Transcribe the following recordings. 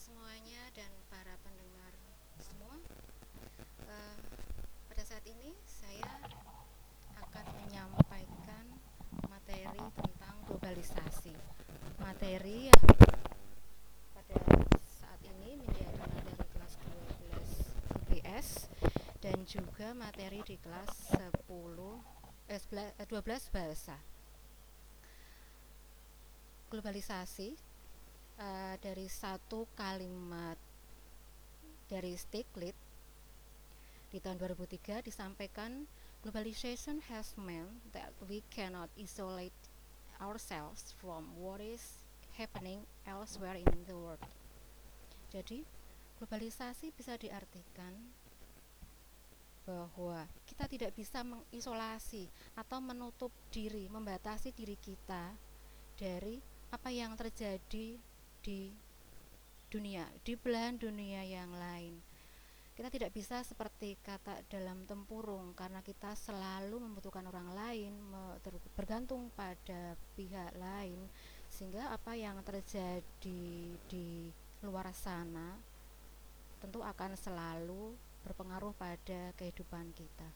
semuanya dan para pendengar semua uh, pada saat ini saya akan menyampaikan materi tentang globalisasi. Materi yang pada saat ini menjadi materi kelas 12 IPS dan juga materi di kelas 10 eh, 12 eh, bahasa. Globalisasi uh, dari satu kalimat dari Stiglitz di tahun 2003 disampaikan globalization has meant that we cannot isolate ourselves from what is happening elsewhere in the world. Jadi, globalisasi bisa diartikan bahwa kita tidak bisa mengisolasi atau menutup diri, membatasi diri kita dari apa yang terjadi di dunia, di belahan dunia yang lain. Kita tidak bisa seperti kata dalam tempurung karena kita selalu membutuhkan orang lain, bergantung pada pihak lain sehingga apa yang terjadi di luar sana tentu akan selalu berpengaruh pada kehidupan kita.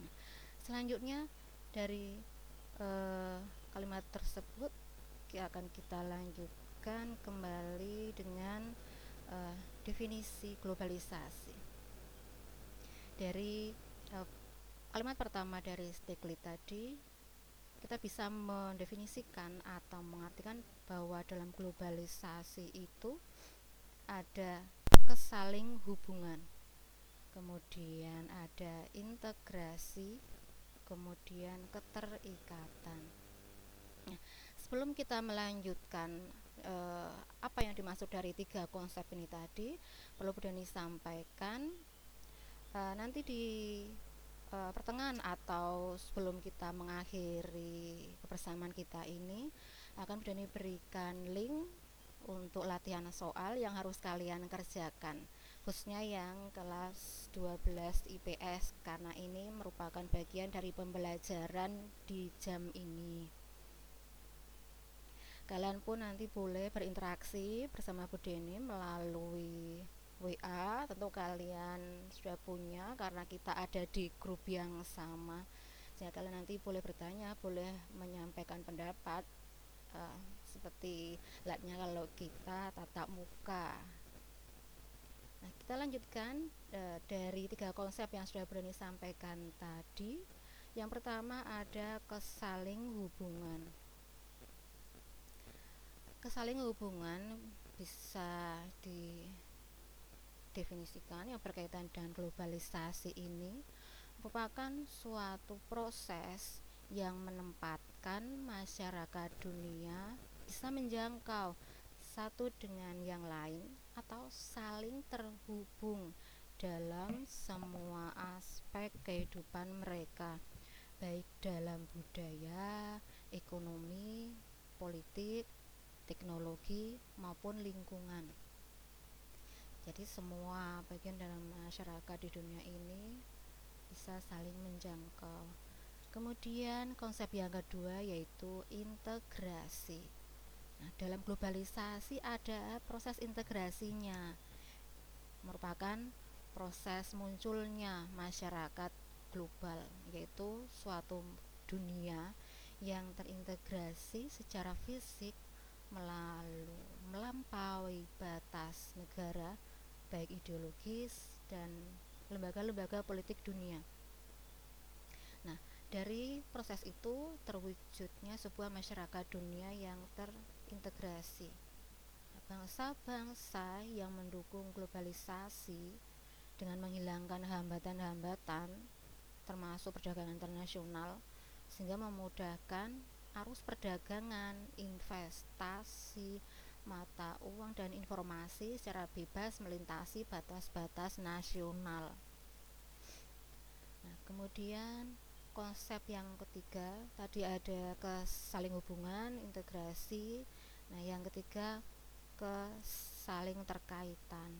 Nah, selanjutnya dari eh, kalimat tersebut akan kita kembali dengan uh, definisi globalisasi. Dari uh, kalimat pertama dari Stiglitz tadi kita bisa mendefinisikan atau mengartikan bahwa dalam globalisasi itu ada kesaling hubungan kemudian ada integrasi kemudian keterikatan. Nah, sebelum kita melanjutkan eh, apa yang dimaksud dari tiga konsep ini tadi, perlu Budani sampaikan. Eh, nanti di eh, pertengahan atau sebelum kita mengakhiri kebersamaan kita ini akan Budani berikan link untuk latihan soal yang harus kalian kerjakan. Khususnya yang kelas 12 IPS karena ini merupakan bagian dari pembelajaran di jam ini kalian pun nanti boleh berinteraksi bersama Bu Deni melalui WA tentu kalian sudah punya karena kita ada di grup yang sama. Jadi kalian nanti boleh bertanya boleh menyampaikan pendapat uh, seperti latnya kalau kita tatap muka. Nah kita lanjutkan uh, dari tiga konsep yang sudah berani sampaikan tadi. Yang pertama ada kesaling hubungan kesaling hubungan bisa didefinisikan yang berkaitan dengan globalisasi ini merupakan suatu proses yang menempatkan masyarakat dunia bisa menjangkau satu dengan yang lain atau saling terhubung dalam semua aspek kehidupan mereka baik dalam budaya, ekonomi, politik, teknologi maupun lingkungan. Jadi semua bagian dalam masyarakat di dunia ini bisa saling menjangkau. Kemudian konsep yang kedua yaitu integrasi. Nah, dalam globalisasi ada proses integrasinya. Merupakan proses munculnya masyarakat global yaitu suatu dunia yang terintegrasi secara fisik melalui melampaui batas negara baik ideologis dan lembaga-lembaga politik dunia. Nah, dari proses itu terwujudnya sebuah masyarakat dunia yang terintegrasi. Bangsa-bangsa yang mendukung globalisasi dengan menghilangkan hambatan-hambatan termasuk perdagangan internasional sehingga memudahkan arus perdagangan, investasi uang dan informasi secara bebas melintasi batas-batas nasional. Nah, kemudian konsep yang ketiga tadi ada kesaling hubungan, integrasi. Nah, yang ketiga kesaling terkaitan.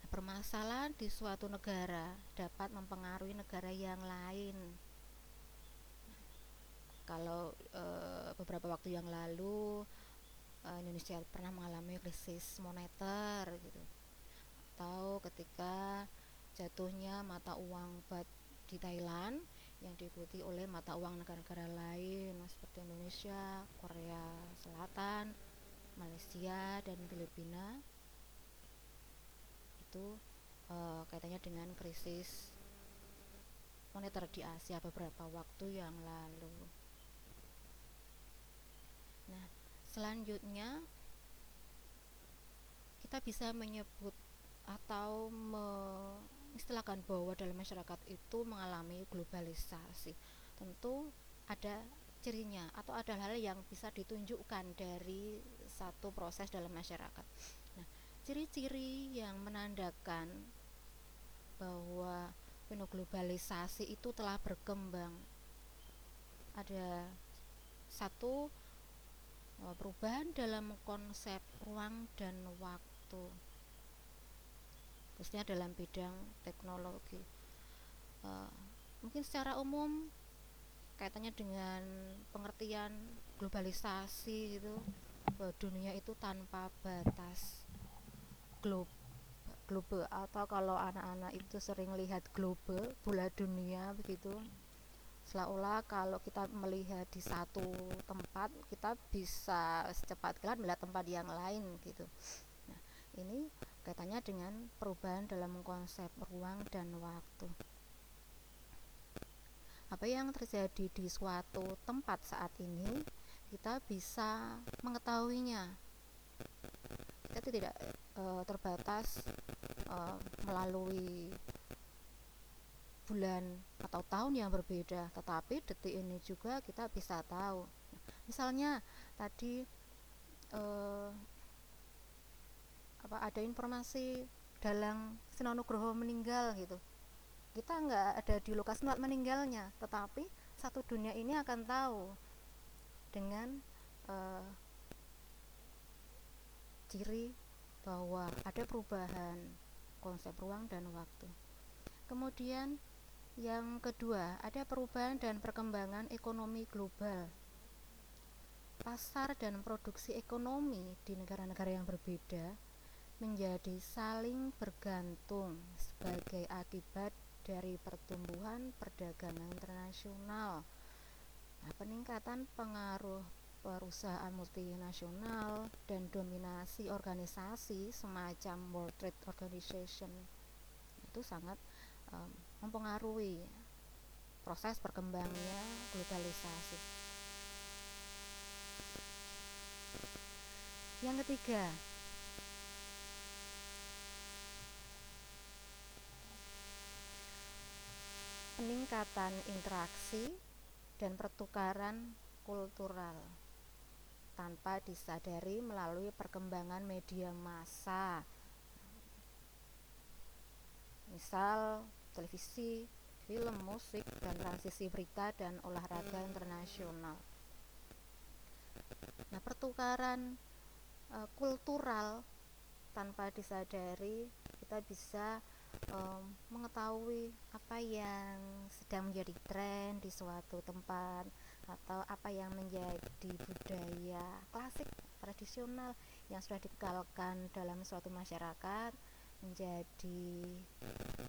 Nah, permasalahan di suatu negara dapat mempengaruhi negara yang lain kalau e, beberapa waktu yang lalu e, Indonesia pernah mengalami krisis moneter gitu atau ketika jatuhnya mata uang bat di Thailand yang diikuti oleh mata uang negara-negara lain seperti Indonesia, Korea Selatan, Malaysia dan Filipina itu e, kaitannya dengan krisis moneter di Asia beberapa waktu yang lalu. Nah, selanjutnya kita bisa menyebut atau mengistilahkan bahwa dalam masyarakat itu mengalami globalisasi. Tentu ada cirinya atau ada hal yang bisa ditunjukkan dari satu proses dalam masyarakat. Nah, ciri-ciri yang menandakan bahwa globalisasi itu telah berkembang ada satu perubahan dalam konsep ruang dan waktu. Khususnya dalam bidang teknologi. Uh, mungkin secara umum kaitannya dengan pengertian globalisasi gitu bahwa dunia itu tanpa batas globe global atau kalau anak-anak itu sering lihat global bola dunia begitu seolah-olah kalau kita melihat di satu tempat kita bisa secepat kilat melihat tempat yang lain gitu. Nah ini kaitannya dengan perubahan dalam konsep ruang dan waktu. Apa yang terjadi di suatu tempat saat ini kita bisa mengetahuinya. Kita tidak e, terbatas e, melalui bulan atau tahun yang berbeda tetapi detik ini juga kita bisa tahu. Misalnya tadi eh, apa ada informasi dalam Sinonugroho meninggal gitu. Kita nggak ada di lokasi tempat meninggalnya tetapi satu dunia ini akan tahu dengan eh, ciri bahwa ada perubahan konsep ruang dan waktu. Kemudian yang kedua, ada perubahan dan perkembangan ekonomi global. Pasar dan produksi ekonomi di negara-negara yang berbeda menjadi saling bergantung sebagai akibat dari pertumbuhan perdagangan internasional. Nah, peningkatan pengaruh perusahaan multinasional dan dominasi organisasi semacam World Trade Organization itu sangat um, mempengaruhi proses berkembangnya globalisasi. Yang ketiga, peningkatan interaksi dan pertukaran kultural tanpa disadari melalui perkembangan media massa. Misal televisi, film, musik, dan transisi berita dan olahraga internasional. Nah, pertukaran e, kultural tanpa disadari kita bisa e, mengetahui apa yang sedang menjadi tren di suatu tempat atau apa yang menjadi budaya klasik tradisional yang sudah dikekalkan dalam suatu masyarakat menjadi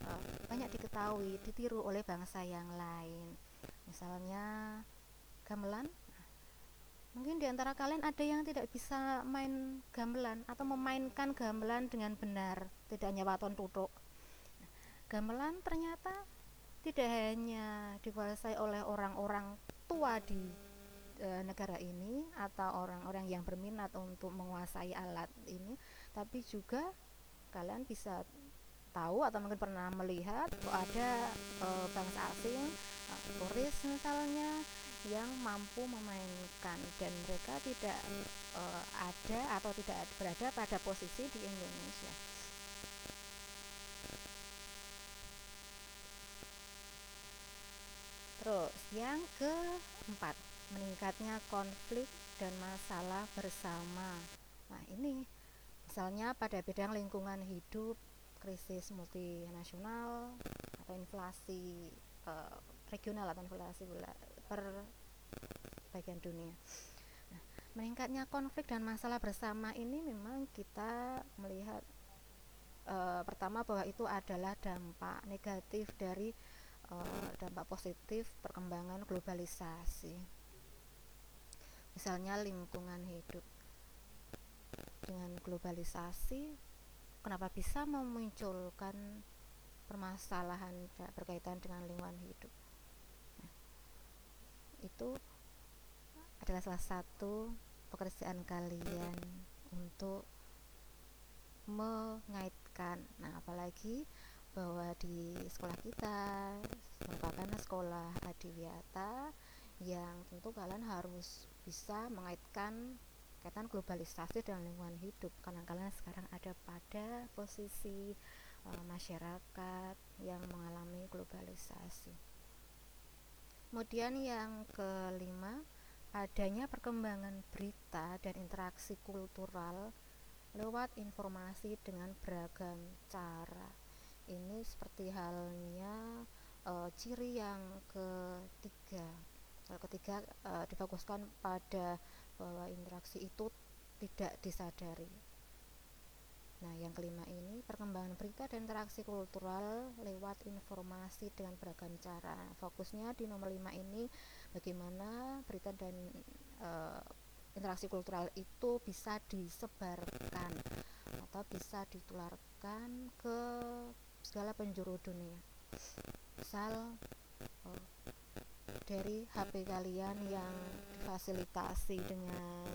uh, banyak diketahui, ditiru oleh bangsa yang lain. Misalnya gamelan. Mungkin di antara kalian ada yang tidak bisa main gamelan atau memainkan gamelan dengan benar, tidak hanya waton tutuk. gamelan ternyata tidak hanya dikuasai oleh orang-orang tua di e, negara ini atau orang-orang yang berminat untuk menguasai alat ini, tapi juga kalian bisa tahu atau mungkin pernah melihat ada e, bangsa asing e, turis misalnya yang mampu memainkan dan mereka tidak uh, ada atau tidak berada pada posisi di Indonesia. Terus yang keempat, meningkatnya konflik dan masalah bersama. Nah, ini misalnya pada bidang lingkungan hidup, krisis multinasional atau inflasi uh, regional atau inflasi per bagian dunia. Nah, meningkatnya konflik dan masalah bersama ini memang kita melihat uh, pertama bahwa itu adalah dampak negatif dari uh, dampak positif perkembangan globalisasi misalnya lingkungan hidup dengan globalisasi kenapa bisa memunculkan permasalahan berkaitan dengan lingkungan hidup? Nah, itu adalah salah satu pekerjaan kalian untuk mengaitkan. Nah apalagi bahwa di sekolah kita merupakan sekolah adiwiyata yang tentu kalian harus bisa mengaitkan kaitan globalisasi dan lingkungan hidup. Karena kalian sekarang ada pada posisi e, masyarakat yang mengalami globalisasi. Kemudian yang kelima, adanya perkembangan berita dan interaksi kultural lewat informasi dengan beragam cara. Ini seperti halnya uh, ciri yang ketiga. Ketiga uh, difokuskan pada bahwa interaksi itu tidak disadari Nah, yang kelima ini perkembangan berita dan interaksi kultural lewat informasi dengan beragam cara. Fokusnya di nomor lima ini bagaimana berita dan uh, interaksi kultural itu bisa disebarkan atau bisa ditularkan ke segala penjuru dunia misal oh, dari HP kalian yang difasilitasi dengan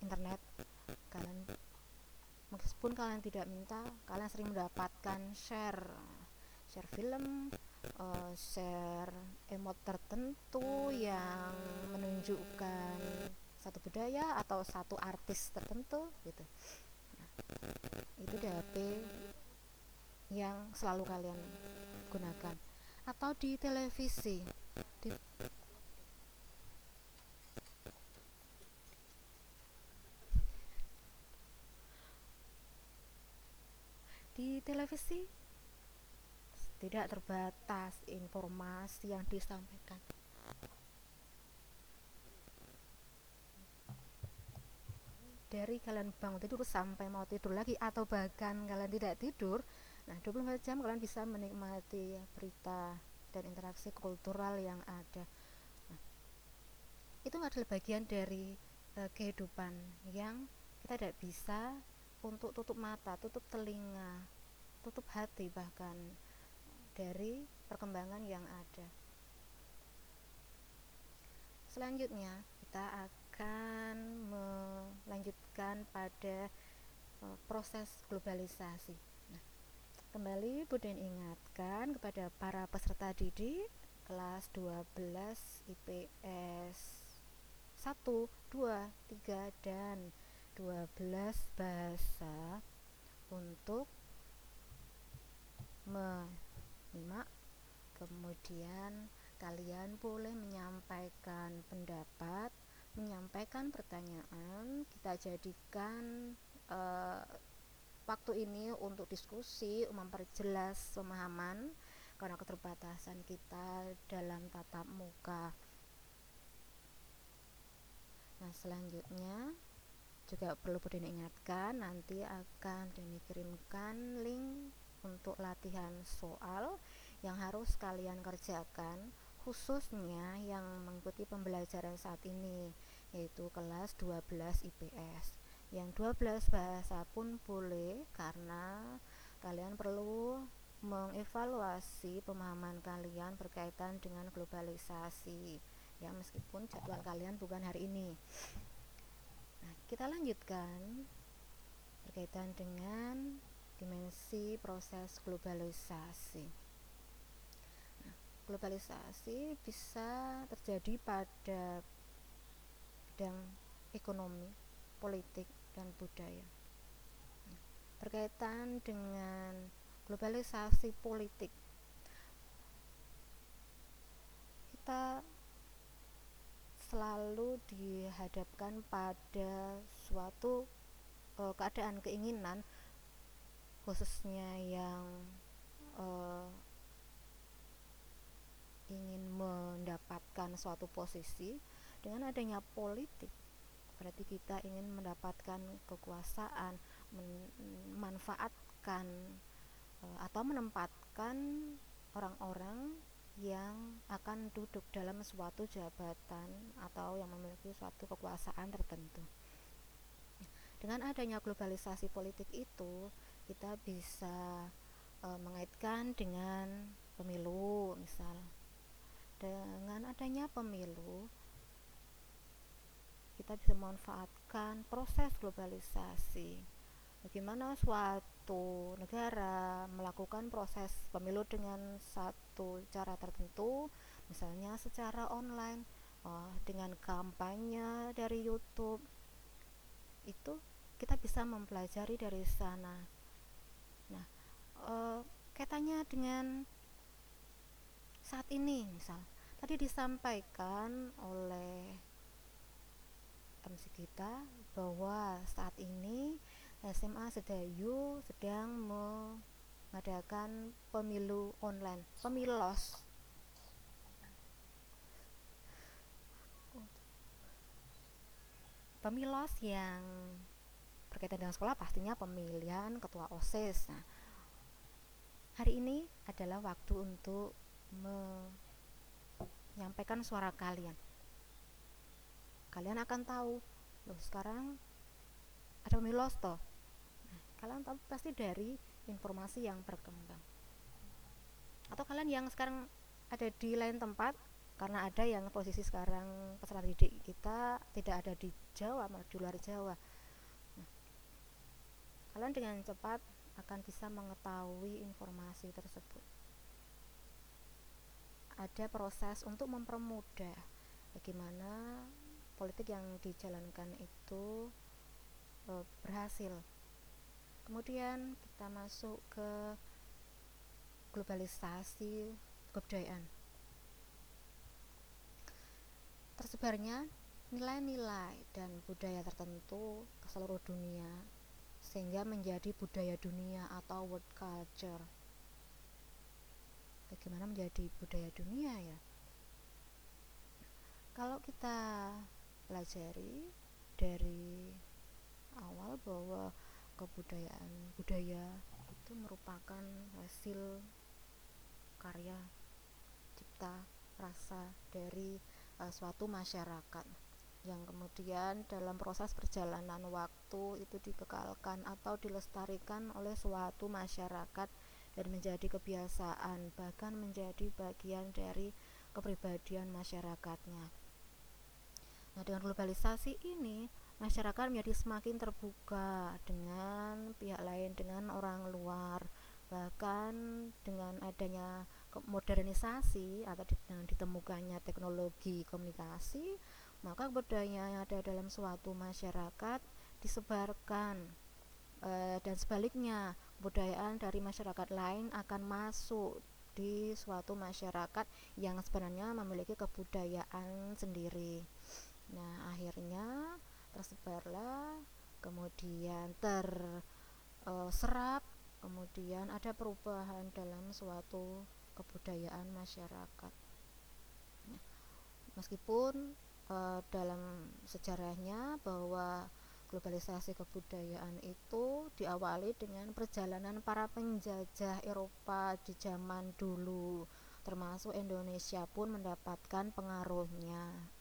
internet. Kalian meskipun kalian tidak minta kalian sering mendapatkan share share film uh, share emot tertentu yang menunjukkan satu budaya atau satu artis tertentu gitu. Itu di HP yang selalu kalian gunakan atau di televisi? Di, di televisi? Tidak terbatas informasi yang disampaikan. Dari kalian bangun tidur sampai mau tidur lagi atau bahkan kalian tidak tidur nah 24 jam kalian bisa menikmati berita dan interaksi kultural yang ada nah, itu adalah bagian dari uh, kehidupan yang kita tidak bisa untuk tutup mata, tutup telinga, tutup hati bahkan dari perkembangan yang ada. Selanjutnya, kita akan melanjutkan pada uh, proses globalisasi. Kembali Buden ingatkan kepada para peserta didik kelas 12 IPS 1, 2, 3 dan 12 bahasa untuk menyimak kemudian kalian boleh menyampaikan pendapat, menyampaikan pertanyaan. Kita jadikan uh, waktu ini untuk diskusi, memperjelas pemahaman karena keterbatasan kita dalam tatap muka. Nah, selanjutnya juga perlu diingatkan nanti akan dikirimkan link untuk latihan soal yang harus kalian kerjakan khususnya yang mengikuti pembelajaran saat ini yaitu kelas 12 IPS yang 12 bahasa pun boleh karena kalian perlu mengevaluasi pemahaman kalian berkaitan dengan globalisasi. Ya meskipun jadwal kalian bukan hari ini. Nah kita lanjutkan berkaitan dengan dimensi proses globalisasi. Globalisasi bisa terjadi pada bidang ekonomi, politik, dan budaya. Berkaitan dengan globalisasi politik, kita selalu dihadapkan pada suatu uh, keadaan keinginan khususnya yang uh, ingin mendapatkan suatu posisi dengan adanya politik berarti kita ingin mendapatkan kekuasaan memanfaatkan uh, atau menempatkan orang-orang yang akan duduk dalam suatu jabatan atau yang memiliki suatu kekuasaan tertentu. Dengan adanya globalisasi politik itu, kita bisa e, mengaitkan dengan pemilu, misal. Dengan adanya pemilu, kita bisa memanfaatkan proses globalisasi. Bagaimana suatu negara melakukan proses pemilu dengan satu cara tertentu misalnya secara online uh, dengan kampanye dari YouTube itu kita bisa mempelajari dari sana nah uh, kaitannya dengan saat ini misal tadi disampaikan oleh MC kita bahwa saat ini SMA Sedayu sedang me mengadakan pemilu online pemilos pemilos yang berkaitan dengan sekolah pastinya pemilihan ketua OSIS. Nah, hari ini adalah waktu untuk menyampaikan suara kalian kalian akan tahu. Loh sekarang ada pemilos toh? Nah, kalian tahu pasti dari informasi yang berkembang. Atau kalian yang sekarang ada di lain tempat karena ada yang posisi sekarang peserta didik kita tidak ada di Jawa malah di luar Jawa. Nah, kalian dengan cepat akan bisa mengetahui informasi tersebut. Ada proses untuk mempermudah bagaimana politik yang dijalankan itu e, berhasil. Kemudian kita masuk ke globalisasi kebudayaan. Tersebarnya nilai-nilai dan budaya tertentu ke seluruh dunia sehingga menjadi budaya dunia atau world culture. Bagaimana menjadi budaya dunia ya? Kalau kita pelajari dari awal bahwa kebudayaan budaya itu merupakan hasil karya cipta rasa dari uh, suatu masyarakat yang kemudian dalam proses perjalanan waktu itu dibekalkan atau dilestarikan oleh suatu masyarakat dan menjadi kebiasaan bahkan menjadi bagian dari kepribadian masyarakatnya. Nah, dengan globalisasi ini masyarakat menjadi semakin terbuka dengan pihak lain dengan orang luar bahkan dengan adanya modernisasi atau dengan ditemukannya teknologi komunikasi maka budaya yang ada dalam suatu masyarakat disebarkan e, dan sebaliknya budayaan dari masyarakat lain akan masuk di suatu masyarakat yang sebenarnya memiliki kebudayaan sendiri. Nah, akhirnya tersebarlah kemudian terserap kemudian ada perubahan dalam suatu kebudayaan masyarakat. Meskipun e, dalam sejarahnya bahwa globalisasi kebudayaan itu diawali dengan perjalanan para penjajah Eropa di zaman dulu termasuk Indonesia pun mendapatkan pengaruhnya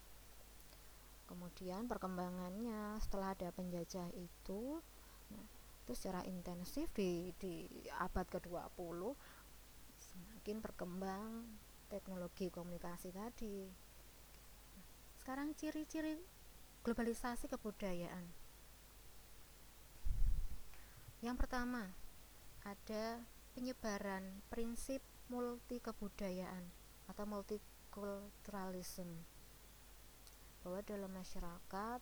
kemudian perkembangannya setelah ada penjajah itu nah, itu secara intensif di, di abad ke-20 semakin berkembang teknologi komunikasi tadi. Sekarang ciri-ciri globalisasi kebudayaan. Yang pertama ada penyebaran prinsip multi kebudayaan atau multikulturalism bahwa dalam masyarakat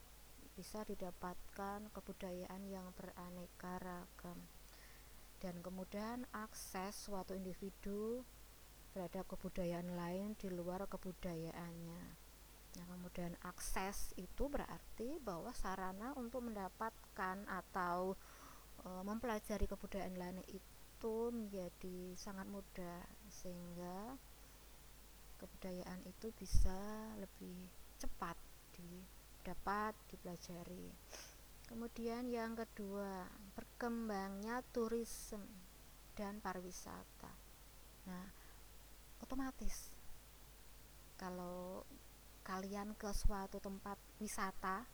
bisa didapatkan kebudayaan yang beraneka ragam dan kemudian akses suatu individu terhadap kebudayaan lain di luar kebudayaannya. Nah, kemudian akses itu berarti bahwa sarana untuk mendapatkan atau e, mempelajari kebudayaan lain itu menjadi sangat mudah sehingga kebudayaan itu bisa lebih cepat didapat dipelajari. Kemudian yang kedua, berkembangnya turisme dan pariwisata. Nah, otomatis kalau kalian ke suatu tempat wisata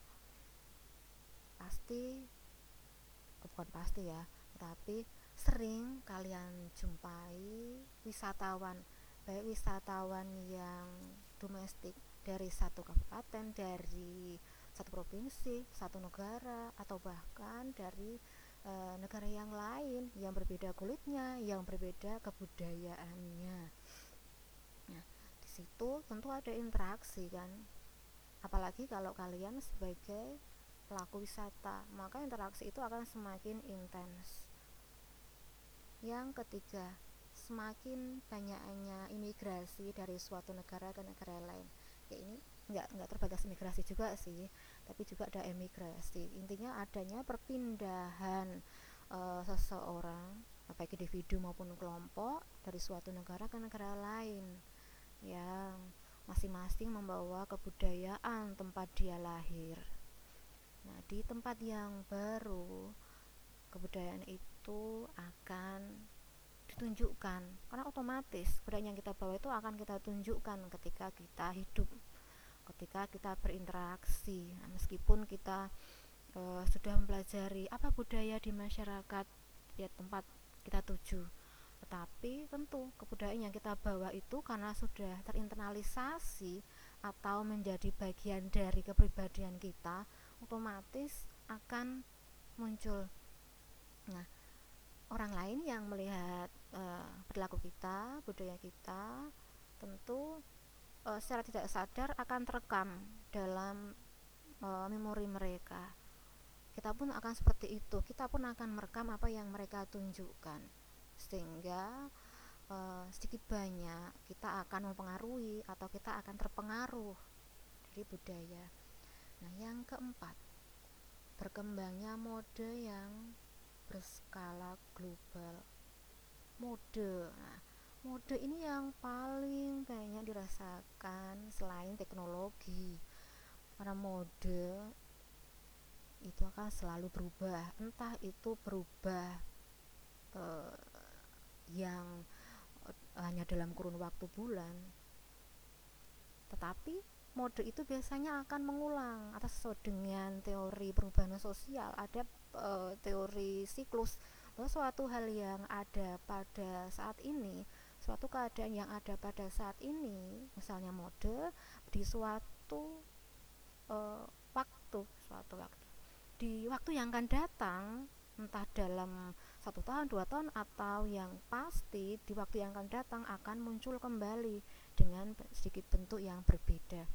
pasti bukan pasti ya tapi sering kalian jumpai wisatawan baik wisatawan yang domestik dari satu kabupaten dari satu provinsi satu negara atau bahkan dari e, negara yang lain yang berbeda kulitnya yang berbeda kebudayaannya. Situ tentu ada interaksi kan. Apalagi kalau kalian sebagai pelaku wisata maka interaksi itu akan semakin intens. Yang ketiga semakin banyaknya imigrasi dari suatu negara ke negara lain ya ini nggak nggak terbatas imigrasi juga sih tapi juga ada emigrasi intinya adanya perpindahan e, seseorang baik individu maupun kelompok dari suatu negara ke negara lain yang masing-masing membawa kebudayaan tempat dia lahir. Nah, di tempat yang baru, kebudayaan itu akan ditunjukkan karena otomatis kebudayaan yang kita bawa itu akan kita tunjukkan ketika kita hidup, ketika kita berinteraksi. Nah, meskipun kita e, sudah mempelajari apa budaya di masyarakat di tempat kita tuju tetapi tentu kebudayaan yang kita bawa itu karena sudah terinternalisasi atau menjadi bagian dari kepribadian kita otomatis akan muncul nah orang lain yang melihat perilaku kita budaya kita tentu e, secara tidak sadar akan terekam dalam e, memori mereka kita pun akan seperti itu kita pun akan merekam apa yang mereka tunjukkan sehingga uh, sedikit banyak kita akan mempengaruhi atau kita akan terpengaruh dari budaya. Nah, yang keempat, berkembangnya mode yang berskala global. Mode. Nah, mode ini yang paling banyak dirasakan selain teknologi. Karena mode itu akan selalu berubah, entah itu berubah uh, yang eh, hanya dalam kurun waktu bulan tetapi mode itu biasanya akan mengulang atas dengan teori perubahan sosial ada e, teori siklus bahwa suatu hal yang ada pada saat ini suatu keadaan yang ada pada saat ini misalnya mode di suatu e, waktu suatu waktu di waktu yang akan datang entah dalam satu tahun dua tahun atau yang pasti di waktu yang akan datang akan muncul kembali dengan sedikit bentuk yang berbeda.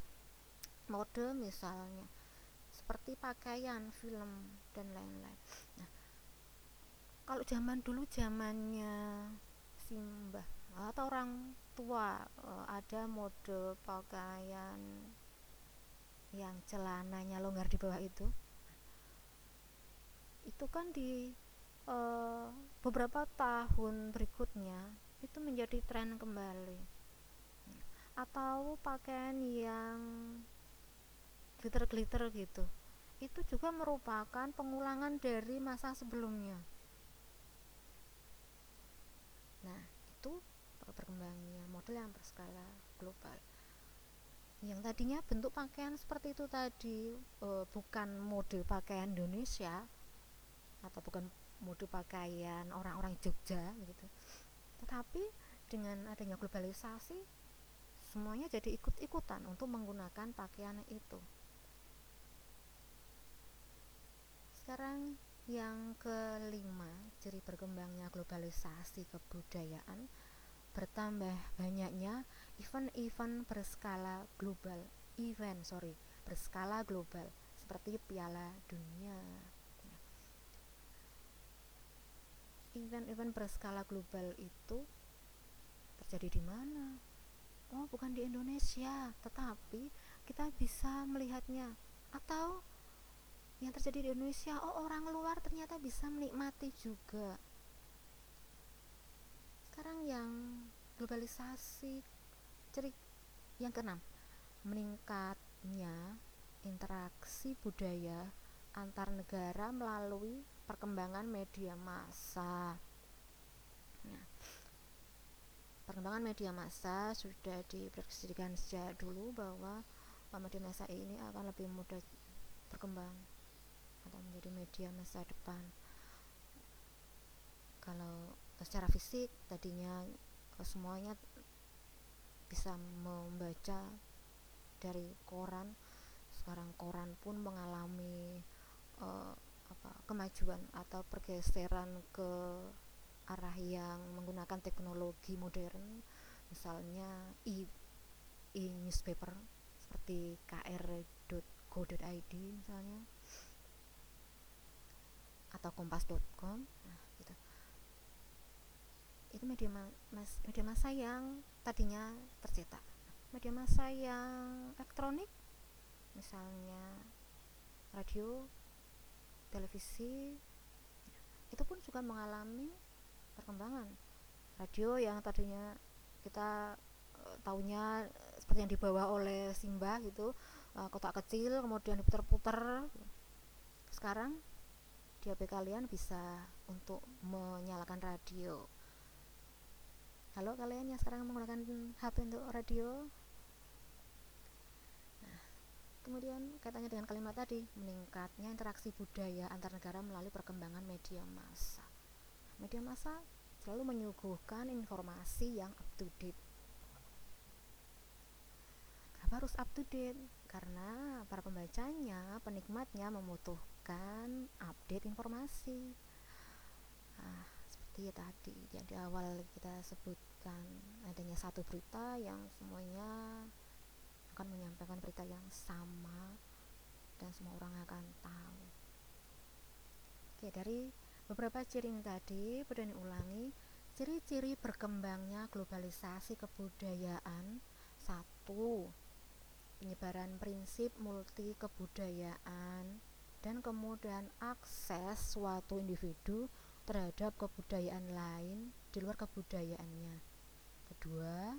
Mode misalnya seperti pakaian film dan lain-lain kalau zaman dulu zamannya simbah atau orang tua eh, ada mode pakaian yang celananya longgar di bawah itu. Itu kan di uh, beberapa tahun berikutnya itu menjadi tren kembali. Atau pakaian yang glitter-glitter gitu. Itu juga merupakan pengulangan dari masa sebelumnya nah itu berkembangnya model yang berskala global. Yang tadinya bentuk pakaian seperti itu tadi e, bukan model pakaian Indonesia atau bukan mode pakaian orang-orang Jogja gitu. Tetapi dengan adanya globalisasi semuanya jadi ikut-ikutan untuk menggunakan pakaian itu. Sekarang yang kelima ciri berkembangnya globalisasi kebudayaan bertambah banyaknya event-event berskala global event sorry berskala global seperti Piala Dunia. Event-event berskala global itu terjadi di mana? Oh bukan di Indonesia tetapi kita bisa melihatnya. Atau yang terjadi di Indonesia oh orang luar ternyata bisa menikmati juga. Sekarang yang globalisasi ciri yang keenam meningkatnya interaksi budaya antar negara melalui perkembangan media massa. Nah perkembangan media massa sudah diprediksikan sejak dulu bahwa media massa ini akan lebih mudah berkembang atau menjadi media masa depan. Kalau secara fisik tadinya eh, semuanya bisa membaca dari koran sekarang koran pun mengalami uh, apa kemajuan atau pergeseran ke arah yang menggunakan teknologi modern. Misalnya e, e newspaper seperti kr.go.id misalnya atau kompas.com nah gitu. Itu media mas media massa yang tadinya tercetak. Media massa yang elektronik misalnya radio televisi itu pun juga mengalami perkembangan. Radio yang tadinya kita uh, taunya seperti yang dibawa oleh Simba gitu uh, kotak kecil kemudian diputar-putar sekarang di HP kalian bisa untuk menyalakan radio. Halo kalian yang sekarang menggunakan HP untuk radio. Nah kemudian kaitannya dengan kalimat tadi meningkatnya interaksi budaya antar negara melalui perkembangan media massa. Media massa selalu menyuguhkan informasi yang up to date. Kenapa harus up to date? Karena para pembacanya penikmatnya membutuhkan memberikan update informasi. Nah, seperti tadi yang di awal kita sebutkan adanya satu berita yang semuanya akan menyampaikan berita yang sama dan semua orang akan tahu. Oke dari beberapa ciri ini tadi perlu ulangi ciri-ciri berkembangnya globalisasi kebudayaan. Satu penyebaran prinsip multi kebudayaan dan kemudian akses suatu individu terhadap kebudayaan lain di luar kebudayaannya. Kedua,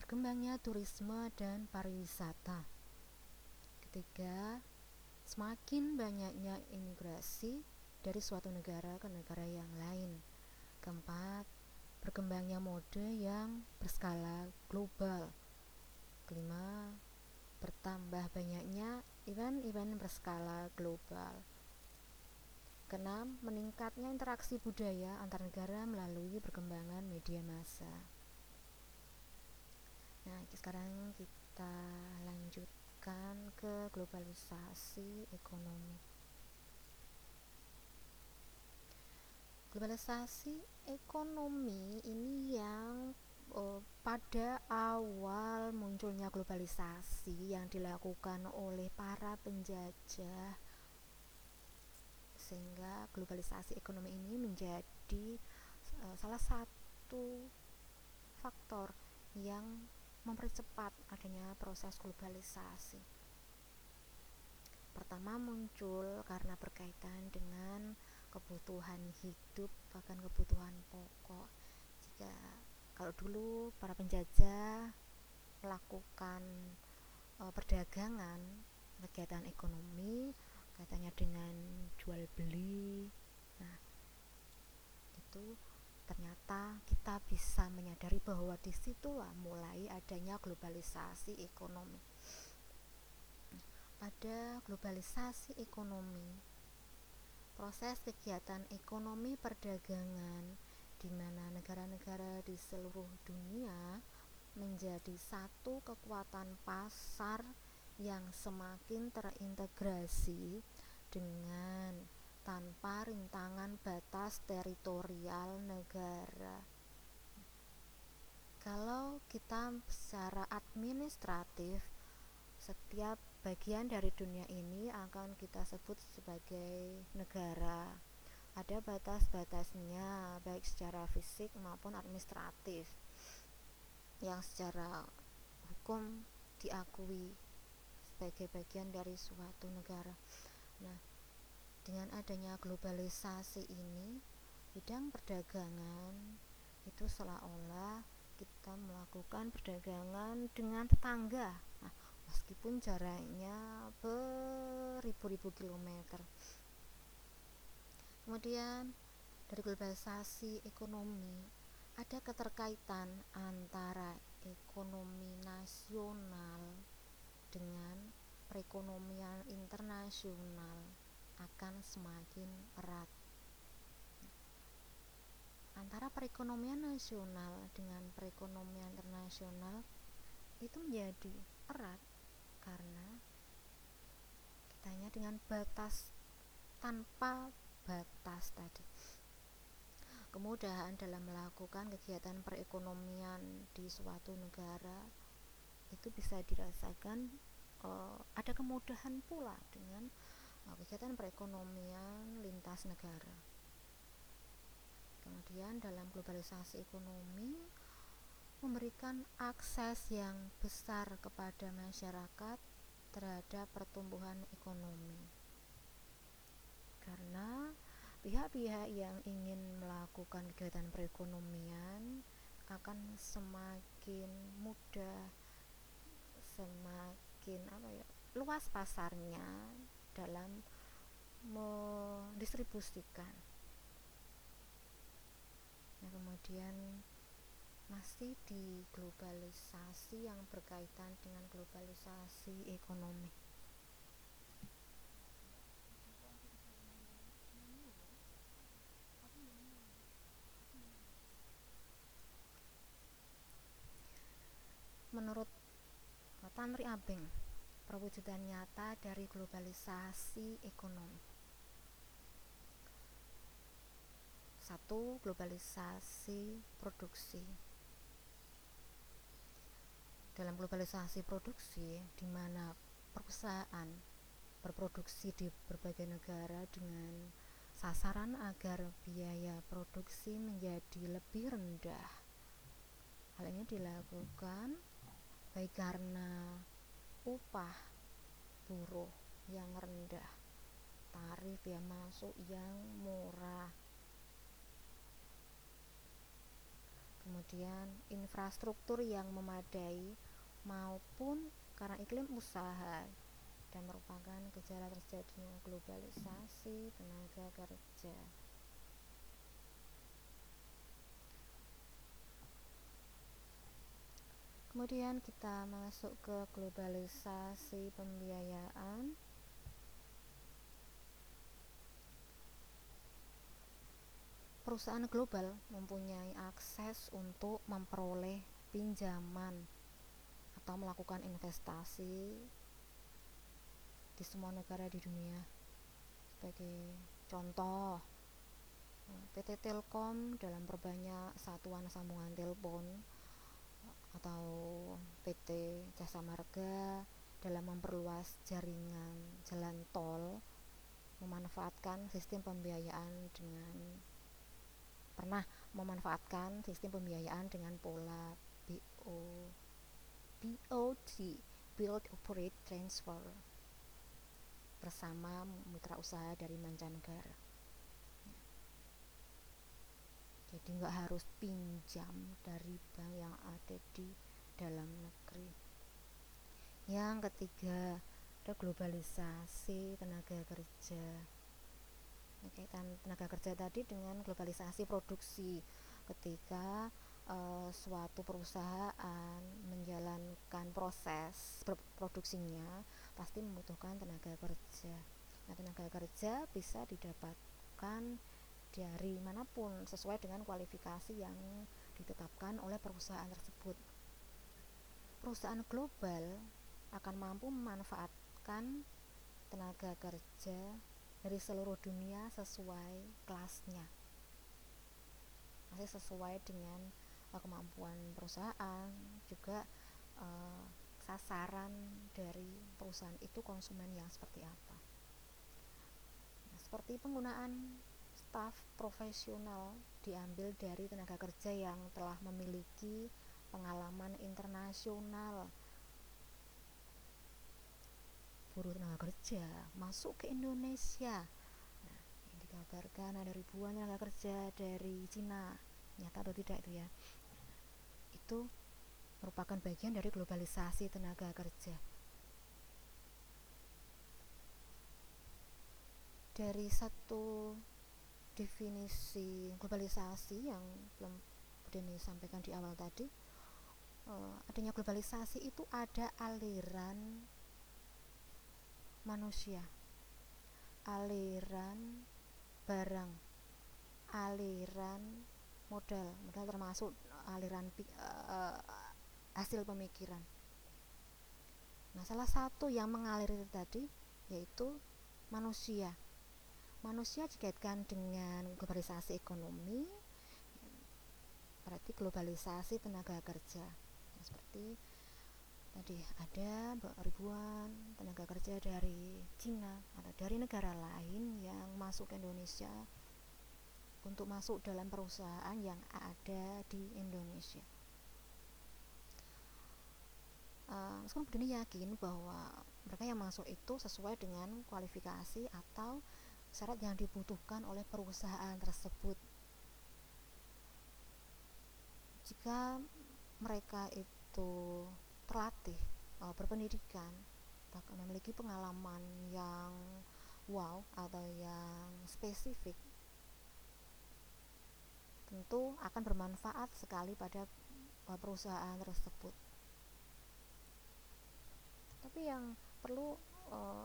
berkembangnya turisme dan pariwisata. Ketiga, semakin banyaknya imigrasi dari suatu negara ke negara yang lain. Keempat, berkembangnya mode yang berskala global. Kelima, bertambah banyaknya event-event berskala global. Keenam, meningkatnya interaksi budaya antar negara melalui perkembangan media massa. Nah, sekarang kita lanjutkan ke globalisasi ekonomi. Globalisasi ekonomi ini yang uh, pada awal munculnya globalisasi yang dilakukan oleh para penjajah sehingga globalisasi ekonomi ini menjadi uh, salah satu faktor yang mempercepat adanya proses globalisasi. Pertama muncul karena berkaitan dengan kebutuhan hidup bahkan kebutuhan pokok. Jika kalau dulu para penjajah melakukan e, perdagangan kegiatan ekonomi kaitannya dengan jual beli nah itu ternyata kita bisa menyadari bahwa di situlah mulai adanya globalisasi ekonomi. Pada globalisasi ekonomi proses kegiatan ekonomi perdagangan di mana negara-negara di seluruh dunia menjadi satu kekuatan pasar yang semakin terintegrasi dengan tanpa rintangan batas teritorial negara. kalau kita secara administratif setiap bagian dari dunia ini akan kita sebut sebagai negara ada batas-batasnya baik secara fisik maupun administratif yang secara hukum diakui sebagai bagian dari suatu negara. Nah, dengan adanya globalisasi ini, bidang perdagangan itu seolah-olah kita melakukan perdagangan dengan tetangga. Nah, meskipun jaraknya beribu-ribu kilometer. Kemudian dari globalisasi ekonomi ada keterkaitan antara ekonomi nasional dengan perekonomian internasional akan semakin erat. Antara perekonomian nasional dengan perekonomian internasional itu menjadi erat karena hanya dengan batas tanpa batas tadi kemudahan dalam melakukan kegiatan perekonomian di suatu negara itu bisa dirasakan uh, ada kemudahan pula dengan uh, kegiatan perekonomian lintas negara. Kemudian dalam globalisasi ekonomi memberikan akses yang besar kepada masyarakat terhadap pertumbuhan ekonomi. Karena pihak-pihak yang ingin melakukan kegiatan perekonomian akan semakin mudah semakin apa ya luas pasarnya dalam mendistribusikan. Nah kemudian masih di globalisasi yang berkaitan dengan globalisasi ekonomi menurut Tanri Abeng perwujudan nyata dari globalisasi ekonomi. Satu globalisasi produksi. Dalam globalisasi produksi di mana perusahaan berproduksi di berbagai negara dengan sasaran agar biaya produksi menjadi lebih rendah. Hal ini dilakukan baik karena upah buruh yang rendah tarif yang masuk yang murah kemudian infrastruktur yang memadai maupun karena iklim usaha dan merupakan gejala terjadinya globalisasi tenaga kerja. Kemudian kita masuk ke globalisasi pembiayaan. Perusahaan global mempunyai akses untuk memperoleh pinjaman atau melakukan investasi di semua negara di dunia. Sebagai contoh PT Telkom dalam perbanyak satuan sambungan telepon atau PT Jasa Marga dalam memperluas jaringan jalan tol memanfaatkan sistem pembiayaan dengan pernah memanfaatkan sistem pembiayaan dengan pola BO BOT Build Operate Transfer bersama mitra usaha dari mancanegara jadi nggak harus pinjam dari bank yang ada di dalam negeri. Yang ketiga ada globalisasi tenaga kerja. Kaitan tenaga kerja tadi dengan globalisasi produksi. Ketika uh, suatu perusahaan menjalankan proses produksinya pasti membutuhkan tenaga kerja. Nah tenaga kerja bisa didapatkan dari mana pun sesuai dengan kualifikasi yang ditetapkan oleh perusahaan tersebut. Perusahaan global akan mampu memanfaatkan tenaga kerja dari seluruh dunia sesuai kelasnya. Masih sesuai dengan uh, kemampuan perusahaan juga uh, sasaran dari perusahaan itu konsumen yang seperti apa nah, seperti penggunaan staf profesional diambil dari tenaga kerja yang telah memiliki pengalaman internasional. Buruh tenaga kerja masuk ke Indonesia. Nah, yang dikabarkan ada ribuan tenaga kerja dari Cina. Nyata atau tidak itu ya? Itu merupakan bagian dari globalisasi tenaga kerja. Dari satu definisi globalisasi yang belum Deni sampaikan di awal tadi uh, adanya globalisasi itu ada aliran manusia aliran barang aliran modal modal termasuk aliran uh, hasil pemikiran. Nah salah satu yang mengalir tadi yaitu manusia manusia dikaitkan dengan globalisasi ekonomi berarti globalisasi tenaga kerja seperti tadi ada ribuan tenaga kerja dari Cina atau dari negara lain yang masuk ke Indonesia untuk masuk dalam perusahaan yang ada di Indonesia. Uh, meskipun ini yakin bahwa mereka yang masuk itu sesuai dengan kualifikasi atau syarat yang dibutuhkan oleh perusahaan tersebut. Jika mereka itu terlatih uh, berpendidikan bahkan memiliki pengalaman yang wow atau yang spesifik tentu akan bermanfaat sekali pada uh, perusahaan tersebut tapi yang perlu uh,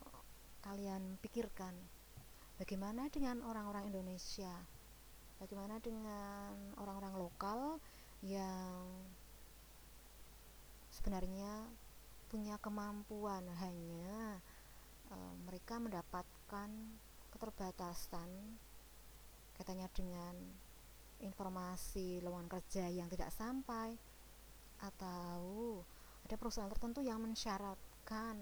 kalian pikirkan bagaimana dengan orang-orang Indonesia? Bagaimana dengan orang-orang lokal yang sebenarnya punya kemampuan hanya e, mereka mendapatkan keterbatasan katanya dengan informasi lowongan kerja yang tidak sampai atau ada perusahaan tertentu yang mensyaratkan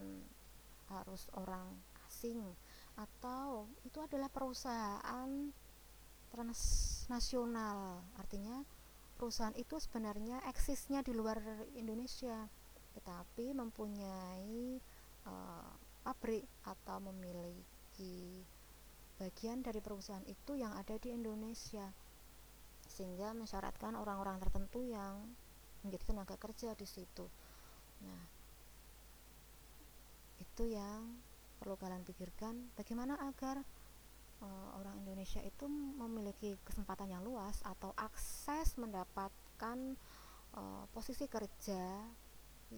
harus orang asing atau itu adalah perusahaan transnasional artinya perusahaan itu sebenarnya eksisnya di luar Indonesia tetapi mempunyai uh, pabrik atau memiliki bagian dari perusahaan itu yang ada di Indonesia sehingga mensyaratkan orang-orang tertentu yang menjadi tenaga kerja di situ. Nah, itu yang perlu kalian pikirkan bagaimana agar uh, orang Indonesia itu memiliki kesempatan yang luas atau akses mendapatkan uh, posisi kerja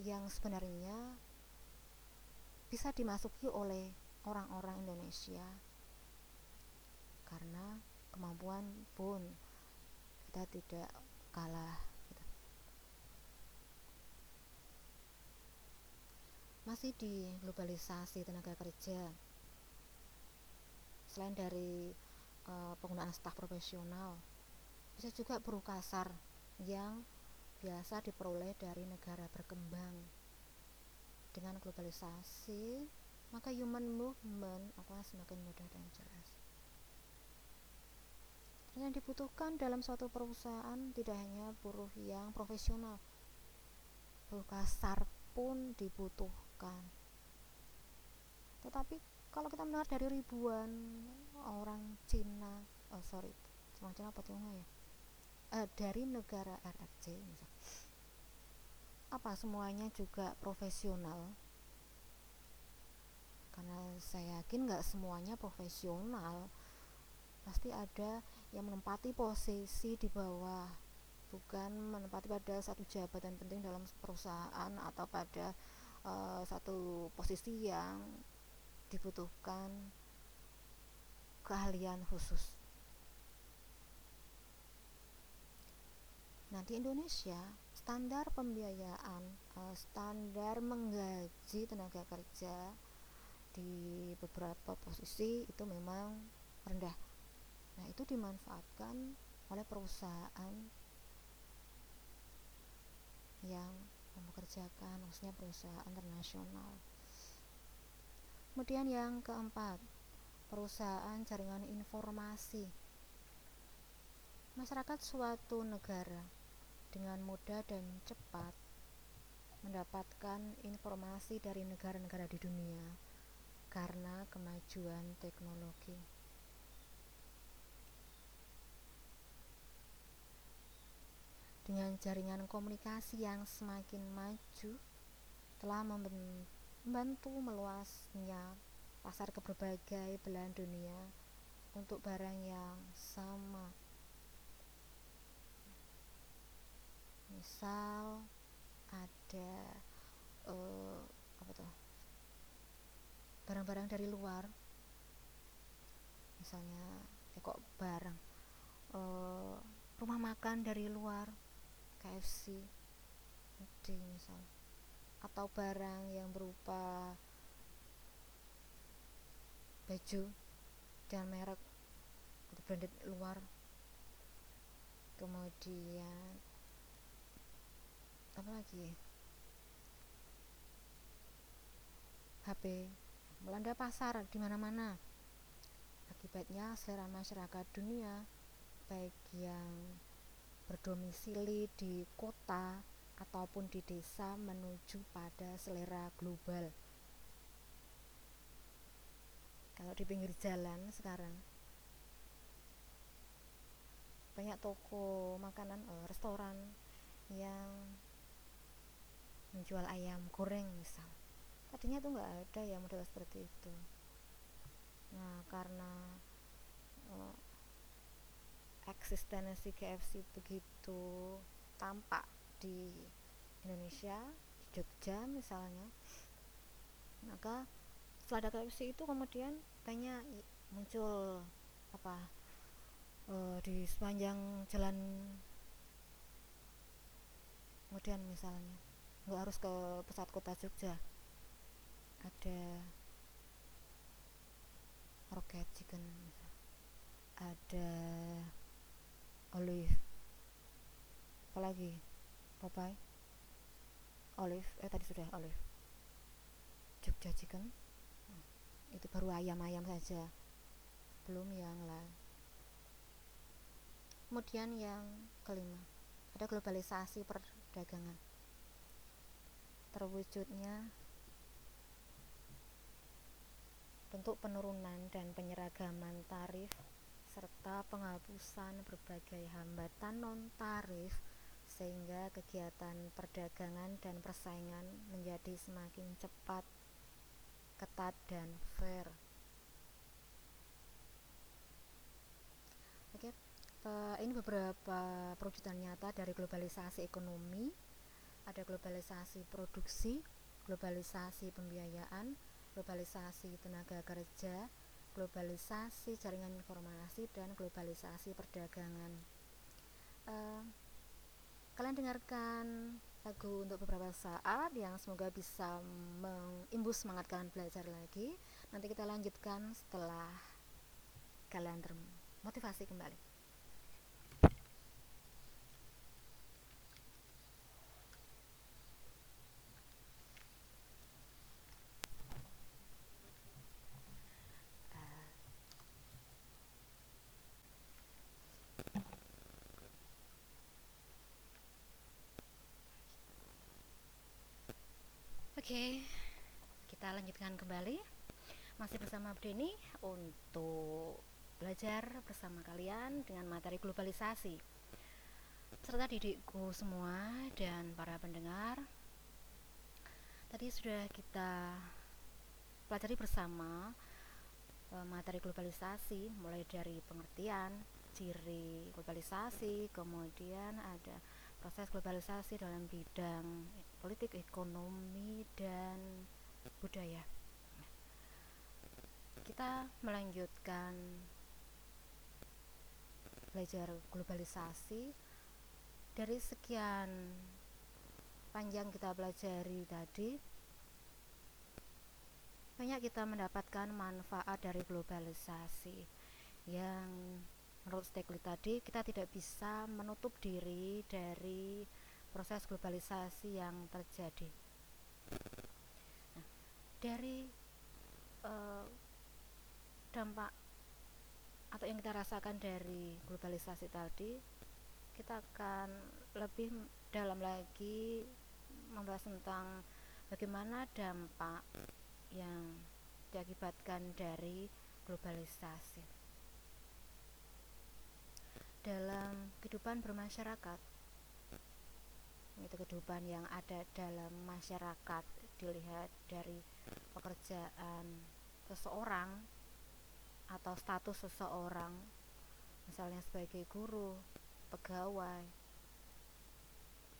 yang sebenarnya bisa dimasuki oleh orang-orang Indonesia. Karena kemampuan pun kita tidak kalah gitu. Masih di globalisasi tenaga kerja. Selain dari uh, penggunaan staf profesional bisa juga buruh kasar yang biasa diperoleh dari negara berkembang. Dengan globalisasi maka human movement akan semakin mudah dan jelas. Yang dibutuhkan dalam suatu perusahaan tidak hanya buruh yang profesional. Buruh kasar pun dibutuhkan tetapi kalau kita mendengar dari ribuan orang Cina oh sorry orang Cina apa Tionghoa ya? Uh, dari negara RRC misal. Apa semuanya juga profesional? Karena saya yakin nggak semuanya profesional. Pasti ada yang menempati posisi di bawah bukan menempati pada satu jabatan penting dalam perusahaan atau pada uh, satu posisi yang dibutuhkan keahlian khusus. Nah, di Indonesia, standar pembiayaan, uh, standar menggaji tenaga kerja di beberapa posisi itu memang rendah. Nah, itu dimanfaatkan oleh perusahaan yang mempekerjakan maksudnya perusahaan internasional kemudian yang keempat perusahaan jaringan informasi masyarakat suatu negara dengan mudah dan cepat mendapatkan informasi dari negara-negara di dunia karena kemajuan teknologi. Dengan jaringan komunikasi yang semakin maju, telah membantu meluasnya pasar ke berbagai belahan dunia untuk barang yang sama. Misal ada tuh? Barang-barang dari luar. Misalnya ya kok barang. Uh, rumah makan dari luar KFC di misal. Atau barang yang berupa baju dengan merek atau branded luar. Kemudian apa lagi HP melanda pasar di mana-mana. Akibatnya selera masyarakat dunia baik yang berdomisili di kota ataupun di desa menuju pada selera global. Kalau di pinggir jalan sekarang banyak toko makanan, eh, restoran yang menjual ayam goreng misal. Tadinya tuh nggak ada ya model seperti itu. Nah karena uh, eksistensi KFC begitu tampak di Indonesia Jogja misalnya maka setelah ada KFC itu kemudian banyak muncul apa uh, di sepanjang jalan kemudian misalnya nggak harus ke pusat kota Jogja ada rocket chicken ada olive. Apalagi? Popeye? Olive? Eh tadi sudah olive. Jogja chicken. Itu baru ayam-ayam saja. Belum yang lain. Kemudian yang kelima. Ada globalisasi perdagangan. Terwujudnya bentuk penurunan dan penyeragaman tarif serta penghapusan berbagai hambatan non-tarif sehingga kegiatan perdagangan dan persaingan menjadi semakin cepat, ketat, dan fair. Oke, uh, ini beberapa perwujudan nyata dari globalisasi ekonomi. Ada globalisasi produksi, globalisasi pembiayaan, globalisasi tenaga kerja, globalisasi jaringan informasi dan globalisasi perdagangan. Uh, kalian dengarkan lagu untuk beberapa saat yang semoga bisa mengimbus semangat kalian belajar lagi. Nanti kita lanjutkan setelah kalian termotivasi kembali. Oke, kita lanjutkan kembali. Masih bersama Denny untuk belajar bersama kalian dengan materi globalisasi. Serta didikku semua dan para pendengar. Tadi sudah kita pelajari bersama e, materi globalisasi mulai dari pengertian, ciri globalisasi, kemudian ada proses globalisasi dalam bidang politik, ekonomi, dan budaya. Kita melanjutkan belajar globalisasi dari sekian panjang kita pelajari tadi banyak kita mendapatkan manfaat dari globalisasi yang menurut Stekli tadi kita tidak bisa menutup diri dari proses globalisasi yang terjadi. Nah, dari uh, dampak atau yang kita rasakan dari globalisasi tadi, kita akan lebih dalam lagi membahas tentang bagaimana dampak yang diakibatkan dari globalisasi dalam kehidupan bermasyarakat itu kehidupan yang ada dalam masyarakat dilihat dari pekerjaan seseorang atau status seseorang misalnya sebagai guru, pegawai,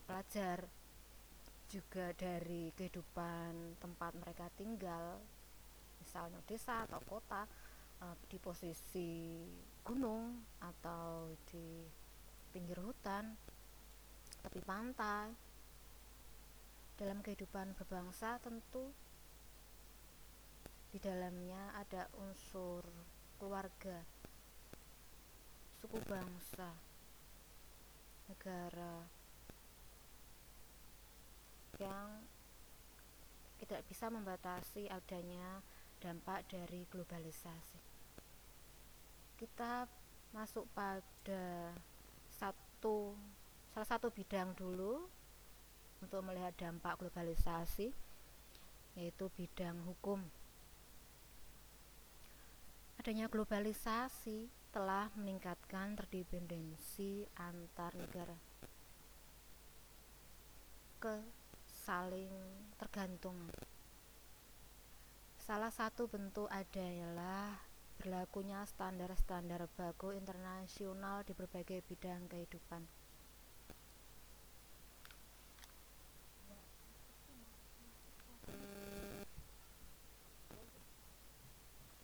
pelajar juga dari kehidupan tempat mereka tinggal misalnya desa atau kota uh, di posisi gunung atau di pinggir hutan tepi pantai dalam kehidupan berbangsa tentu di dalamnya ada unsur keluarga suku bangsa negara yang tidak bisa membatasi adanya dampak dari globalisasi. Kita masuk pada satu salah satu bidang dulu untuk melihat dampak globalisasi yaitu bidang hukum. Adanya globalisasi telah meningkatkan terdependensi antar negara ke saling tergantungan Salah satu bentuk adalah berlakunya standar-standar baku internasional di berbagai bidang kehidupan.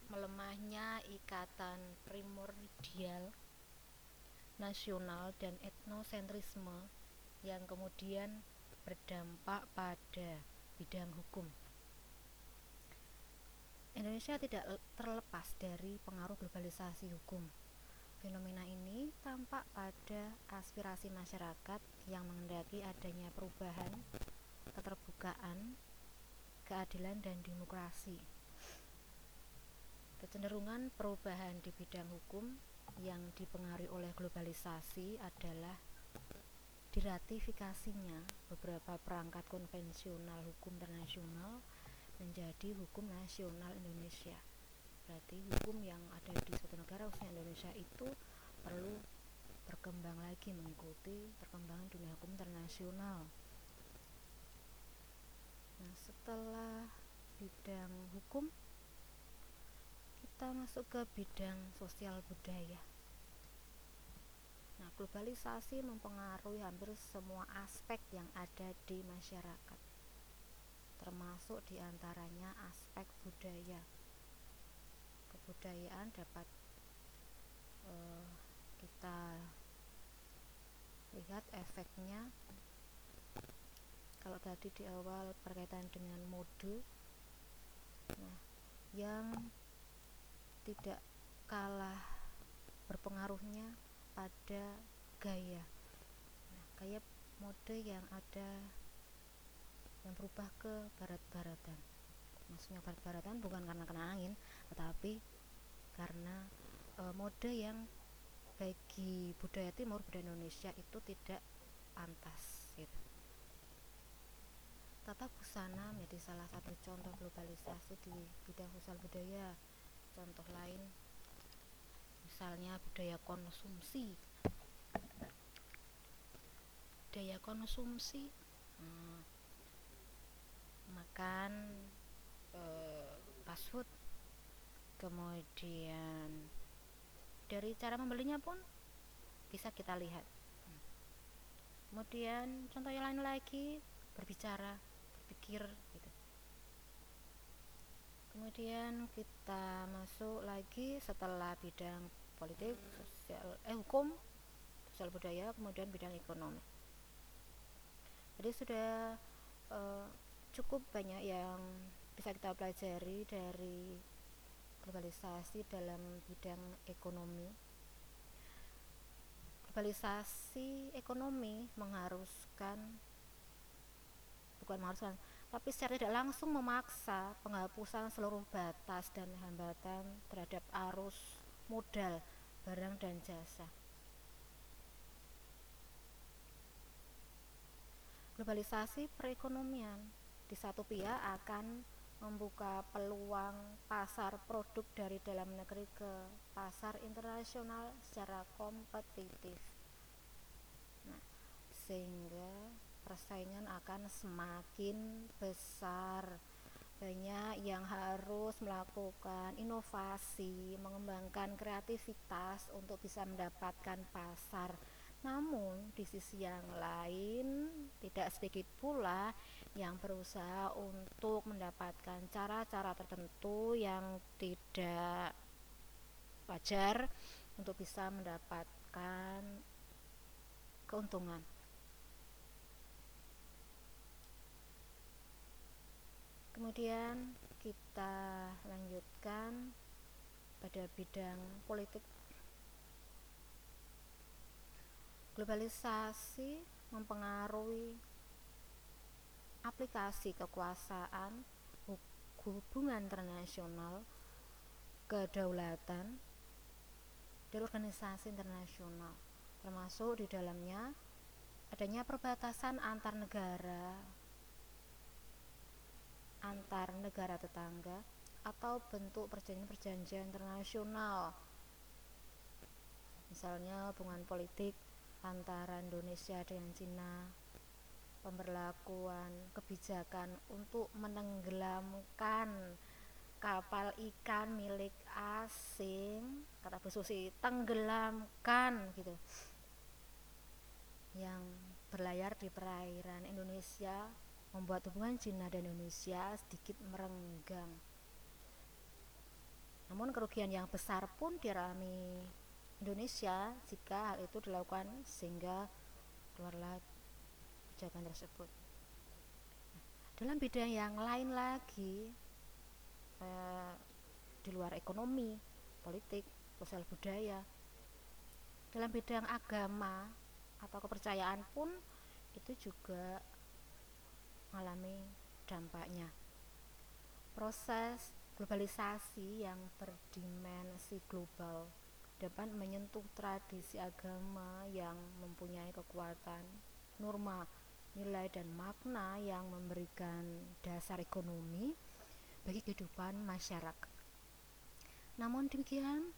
Melemahnya ikatan primordial nasional dan etnosentrisme yang kemudian berdampak pada bidang hukum. Indonesia tidak terlepas dari pengaruh globalisasi hukum. Fenomena ini tampak pada aspirasi masyarakat yang mengendaki adanya perubahan, keterbukaan, keadilan, dan demokrasi. Kecenderungan perubahan di bidang hukum yang dipengaruhi oleh globalisasi adalah diratifikasinya. Beberapa perangkat konvensional hukum internasional menjadi hukum nasional Indonesia. Berarti hukum yang ada di suatu negara khususnya Indonesia itu perlu berkembang lagi mengikuti perkembangan dunia hukum internasional. Nah setelah bidang hukum kita masuk ke bidang sosial budaya. Nah, globalisasi mempengaruhi hampir semua aspek yang ada di masyarakat termasuk di antaranya aspek budaya. Kebudayaan dapat uh, kita lihat efeknya. Kalau tadi di awal berkaitan dengan mode nah yang tidak kalah berpengaruhnya pada gaya. Nah, gaya mode yang ada yang berubah ke barat-baratan. Maksudnya barat-baratan bukan karena kena angin tetapi karena e, mode yang bagi budaya timur budaya Indonesia itu tidak pantas gitu. Tata busana menjadi salah satu contoh globalisasi di bidang sosial budaya contoh lain misalnya budaya konsumsi. Budaya konsumsi hmm, makan uh, fast food kemudian dari cara membelinya pun bisa kita lihat. Kemudian contoh yang lain lagi berbicara berpikir kemudian kita masuk lagi setelah bidang politik sosial eh hukum sosial budaya kemudian bidang ekonomi. Jadi sudah uh, cukup banyak yang bisa kita pelajari dari globalisasi dalam bidang ekonomi. Globalisasi ekonomi mengharuskan bukan mengharuskan tapi secara tidak langsung memaksa penghapusan seluruh batas dan hambatan terhadap arus modal barang dan jasa. Globalisasi perekonomian di satu pihak akan membuka peluang pasar produk dari dalam negeri ke pasar internasional secara kompetitif. Nah, sehingga persaingan akan semakin besar banyak yang harus melakukan inovasi, mengembangkan kreativitas untuk bisa mendapatkan pasar. Namun, di sisi yang lain, tidak sedikit pula yang berusaha untuk mendapatkan cara-cara tertentu yang tidak wajar untuk bisa mendapatkan keuntungan. Kemudian kita lanjutkan pada bidang politik. Globalisasi mempengaruhi aplikasi kekuasaan hubungan internasional kedaulatan dan organisasi internasional. Termasuk di dalamnya adanya perbatasan antar negara antar negara tetangga atau bentuk perjanjian-perjanjian internasional. Misalnya hubungan politik antara Indonesia dengan Cina pemberlakuan kebijakan untuk menenggelamkan kapal ikan milik asing kata Bu tenggelamkan gitu. Yang berlayar di perairan Indonesia membuat hubungan Cina dan Indonesia sedikit merenggang. Namun kerugian yang besar pun dialami Indonesia jika hal itu dilakukan sehingga keluarlah kebijakan tersebut. dalam bidang yang lain lagi eh, di luar ekonomi, politik, sosial budaya, dalam bidang agama atau kepercayaan pun itu juga mengalami dampaknya. Proses globalisasi yang berdimensi global dapat menyentuh tradisi agama yang mempunyai kekuatan norma, nilai dan makna yang memberikan dasar ekonomi bagi kehidupan masyarakat. Namun demikian,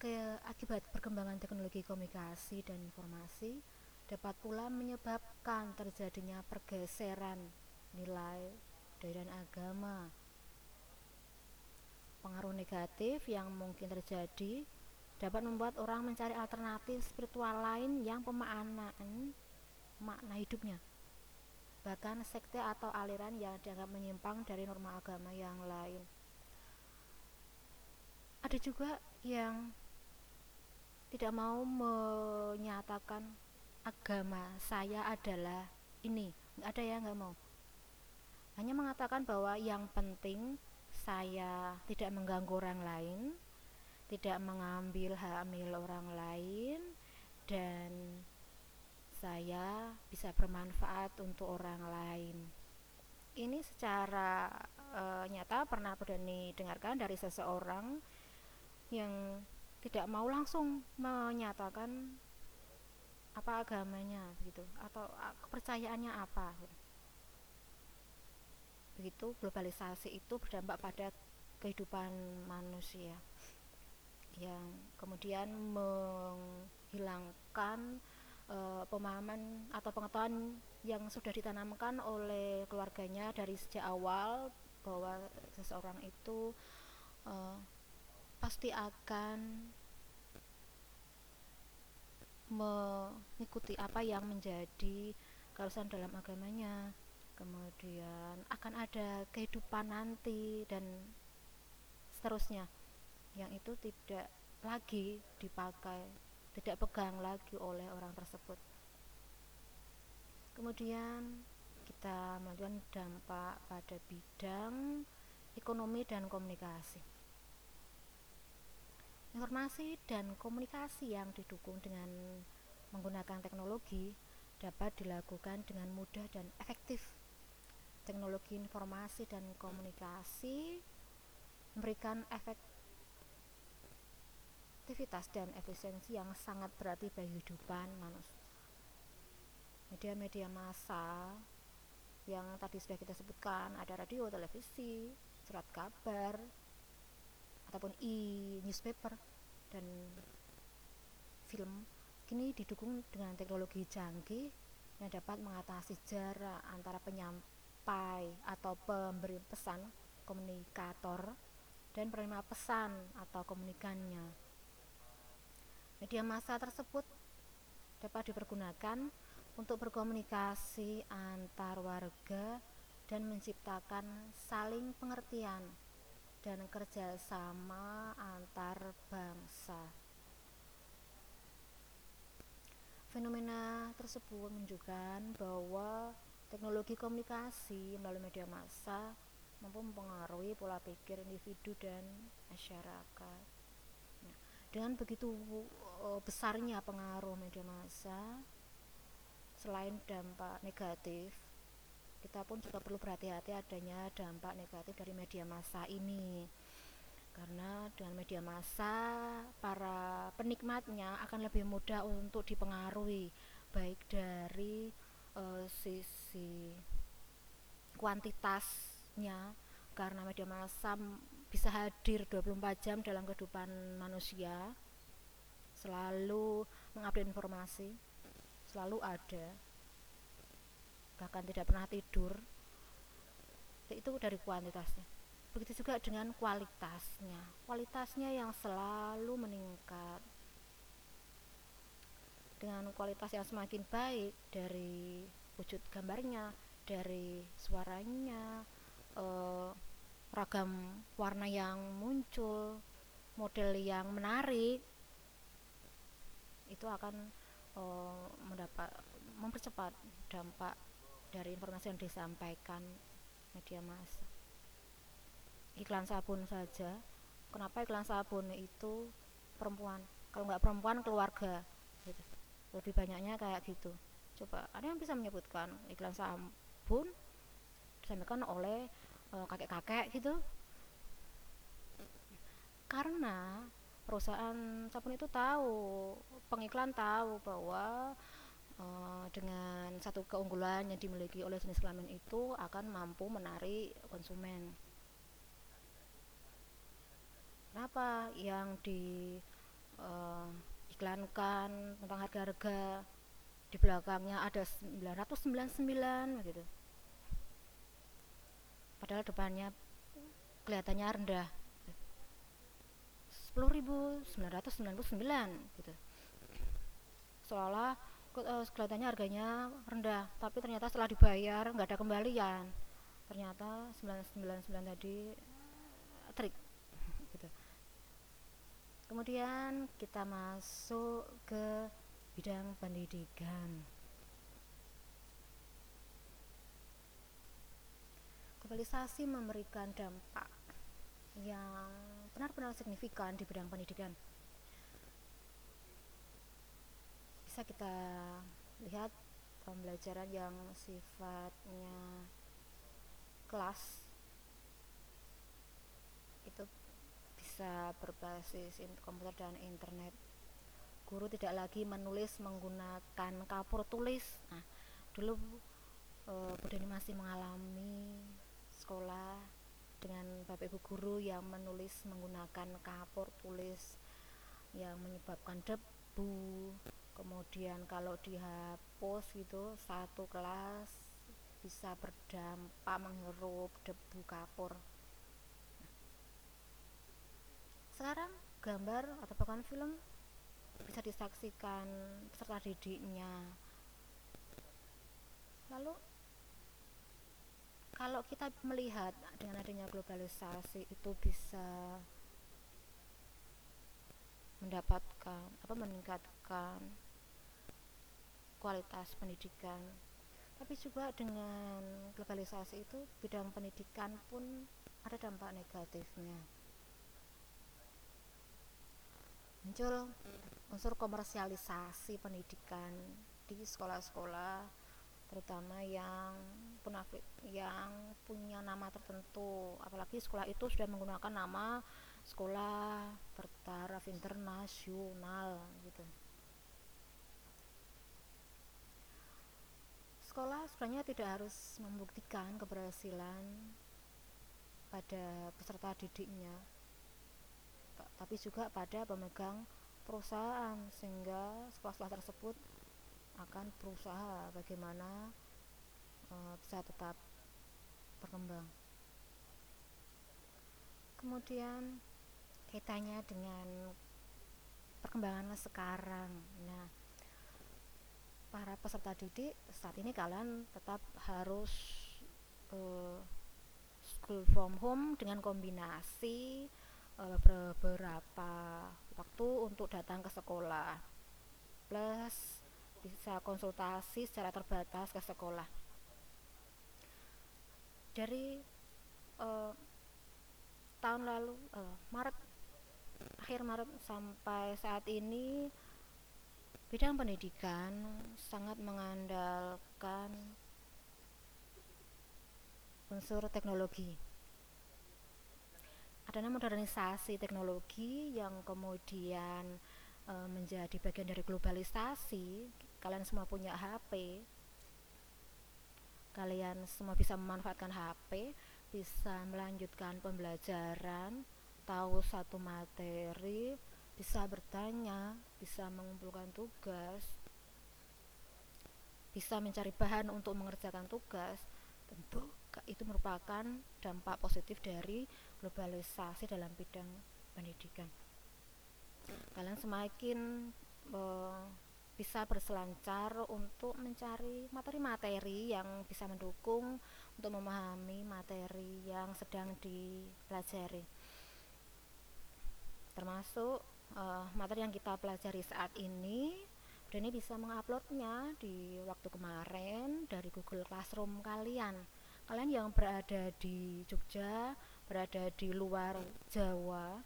ke akibat perkembangan teknologi komunikasi dan informasi dapat pula menyebabkan terjadinya pergeseran nilai dan agama. Pengaruh negatif yang mungkin terjadi dapat membuat orang mencari alternatif spiritual lain yang pemaknaan makna hidupnya. Bahkan sekte atau aliran yang dianggap menyimpang dari norma agama yang lain. Ada juga yang tidak mau menyatakan agama saya adalah ini. Ada yang nggak mau hanya mengatakan bahwa yang penting saya tidak mengganggu orang lain, tidak mengambil hak milik orang lain, dan saya bisa bermanfaat untuk orang lain. Ini secara e, nyata pernah Berdani dengarkan dari seseorang yang tidak mau langsung menyatakan apa agamanya gitu atau kepercayaannya apa gitu begitu globalisasi itu berdampak pada kehidupan manusia yang kemudian menghilangkan e, pemahaman atau pengetahuan yang sudah ditanamkan oleh keluarganya dari sejak awal bahwa seseorang itu e, pasti akan mengikuti apa yang menjadi keharusan dalam agamanya kemudian akan ada kehidupan nanti dan seterusnya. Yang itu tidak lagi dipakai tidak pegang lagi oleh orang tersebut. Kemudian kita melanjutkan dampak pada bidang ekonomi dan komunikasi. Informasi dan komunikasi yang didukung dengan menggunakan teknologi dapat dilakukan dengan mudah dan efektif. Teknologi informasi dan komunikasi memberikan efektivitas dan efisiensi yang sangat berarti bagi kehidupan manusia. Media-media massa yang tadi sudah kita sebutkan ada radio, televisi, surat kabar, ataupun e-newspaper dan film kini didukung dengan teknologi canggih yang dapat mengatasi jarak antara penyampai atau pemberi pesan komunikator dan penerima pesan atau komunikannya. Media massa tersebut dapat dipergunakan untuk berkomunikasi antar warga dan menciptakan saling pengertian dan kerjasama antar bangsa. Fenomena tersebut menunjukkan bahwa teknologi komunikasi melalui media massa mampu mempengaruhi pola pikir individu dan masyarakat. Nah, dengan begitu uh, besarnya pengaruh media massa, selain dampak negatif, kita pun juga perlu berhati-hati adanya dampak negatif dari media massa ini karena dengan media massa para penikmatnya akan lebih mudah untuk dipengaruhi baik dari uh, sisi kuantitasnya karena media massa bisa hadir 24 jam dalam kehidupan manusia selalu mengupdate informasi selalu ada bahkan tidak pernah tidur itu dari kuantitasnya. Begitu juga dengan kualitasnya. Kualitasnya yang selalu meningkat. Dengan kualitas yang semakin baik dari wujud gambarnya dari suaranya eh, ragam warna yang muncul model yang menarik itu akan eh, mendapat mempercepat dampak dari informasi yang disampaikan media massa. Iklan sabun saja. Kenapa iklan sabun itu perempuan? Kalau nggak perempuan keluarga gitu. Lebih banyaknya kayak gitu coba ada yang bisa menyebutkan iklan sabun disampaikan oleh uh, kakek-kakek gitu? Karena perusahaan sabun itu tahu pengiklan tahu bahwa uh, dengan satu keunggulan yang dimiliki oleh jenis kelamin itu akan mampu menarik konsumen. Kenapa yang di uh, iklankan tentang harga-harga di belakangnya ada 999 gitu. Padahal depannya kelihatannya rendah. 10.999 gitu. Seolah uh, kelihatannya harganya rendah tapi ternyata setelah dibayar nggak ada kembalian. Ternyata 999 tadi trik kemudian kita masuk ke bidang pendidikan. Globalisasi memberikan dampak yang benar-benar signifikan di bidang pendidikan. Bisa kita lihat pembelajaran yang sifatnya kelas itu bisa berbasis komputer dan internet guru tidak lagi menulis menggunakan kapur tulis. Nah dulu e, Budani masih mengalami sekolah dengan bapak ibu guru yang menulis menggunakan kapur tulis yang menyebabkan debu. Kemudian kalau dihapus gitu satu kelas bisa berdampak menghirup debu kapur. Sekarang gambar atau bahkan film bisa disaksikan peserta didiknya. Lalu kalau kita melihat dengan adanya globalisasi itu bisa mendapatkan apa meningkatkan kualitas pendidikan. Tapi juga dengan globalisasi itu bidang pendidikan pun ada dampak negatifnya. Muncul unsur komersialisasi pendidikan di sekolah-sekolah terutama yang punafik yang punya nama tertentu. Apalagi sekolah itu sudah menggunakan nama sekolah bertaraf internasional gitu. Sekolah sebenarnya tidak harus membuktikan keberhasilan pada peserta didiknya tapi juga pada pemegang perusahaan sehingga sekolah-sekolah tersebut akan berusaha bagaimana e, bisa tetap berkembang. Kemudian kaitannya dengan perkembangan sekarang. Nah para peserta didik saat ini kalian tetap harus uh, school from home dengan kombinasi uh, beberapa waktu untuk datang ke sekolah. Plus bisa konsultasi secara terbatas ke sekolah. Dari uh, tahun lalu uh, Maret akhir Maret sampai saat ini bidang pendidikan sangat mengandalkan unsur teknologi adanya modernisasi teknologi yang kemudian e, menjadi bagian dari globalisasi kalian semua punya HP kalian semua bisa memanfaatkan HP bisa melanjutkan pembelajaran tahu satu materi bisa bertanya, bisa mengumpulkan tugas, bisa mencari bahan untuk mengerjakan tugas, tentu itu merupakan dampak positif dari globalisasi dalam bidang pendidikan. Kalian semakin uh, bisa berselancar untuk mencari materi-materi yang bisa mendukung untuk memahami materi yang sedang dipelajari termasuk uh, materi yang kita pelajari saat ini dan ini bisa menguploadnya di waktu kemarin dari Google Classroom kalian kalian yang berada di Jogja berada di luar Jawa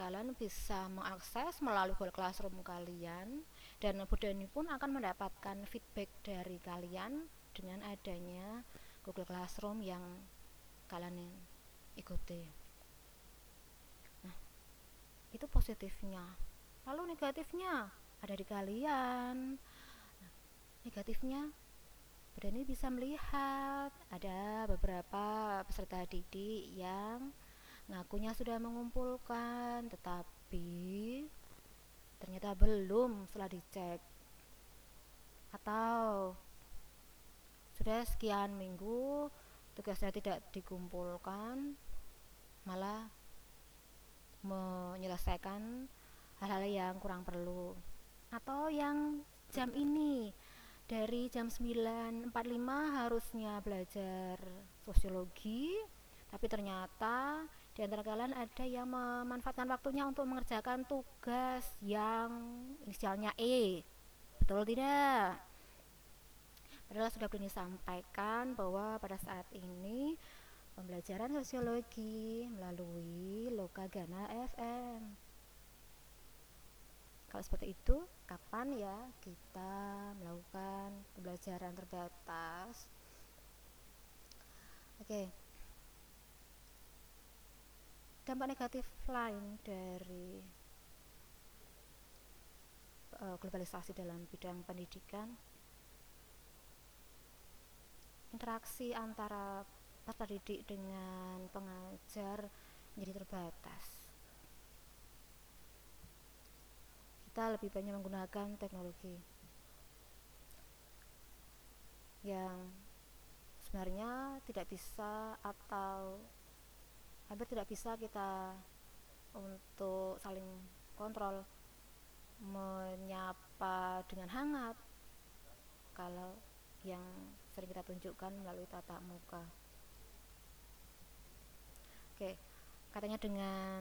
kalian bisa mengakses melalui Google Classroom kalian dan Budani pun akan mendapatkan feedback dari kalian dengan adanya Google Classroom yang kalian ikuti. Itu positifnya. Lalu negatifnya ada di kalian. Nah, negatifnya ini bisa melihat ada beberapa peserta didik yang ngakunya sudah mengumpulkan tetapi ternyata belum setelah dicek. Atau sudah sekian minggu tugasnya tidak dikumpulkan malah menyelesaikan hal-hal yang kurang perlu. Atau yang jam ini dari jam 9.45 harusnya belajar sosiologi tapi ternyata di antara kalian ada yang memanfaatkan waktunya untuk mengerjakan tugas yang inisialnya E betul tidak padahal sudah pernah disampaikan bahwa pada saat ini pembelajaran sosiologi melalui Lokagana FM. Kalau seperti itu, kapan ya kita melakukan pembelajaran terbatas? Oke. Dampak negatif lain dari uh, globalisasi dalam bidang pendidikan interaksi antara peserta didik dengan pengajar menjadi terbatas. Kita lebih banyak menggunakan teknologi yang sebenarnya tidak bisa atau hampir tidak bisa kita untuk saling kontrol menyapa dengan hangat kalau yang sering kita tunjukkan melalui tatap muka. Oke, katanya dengan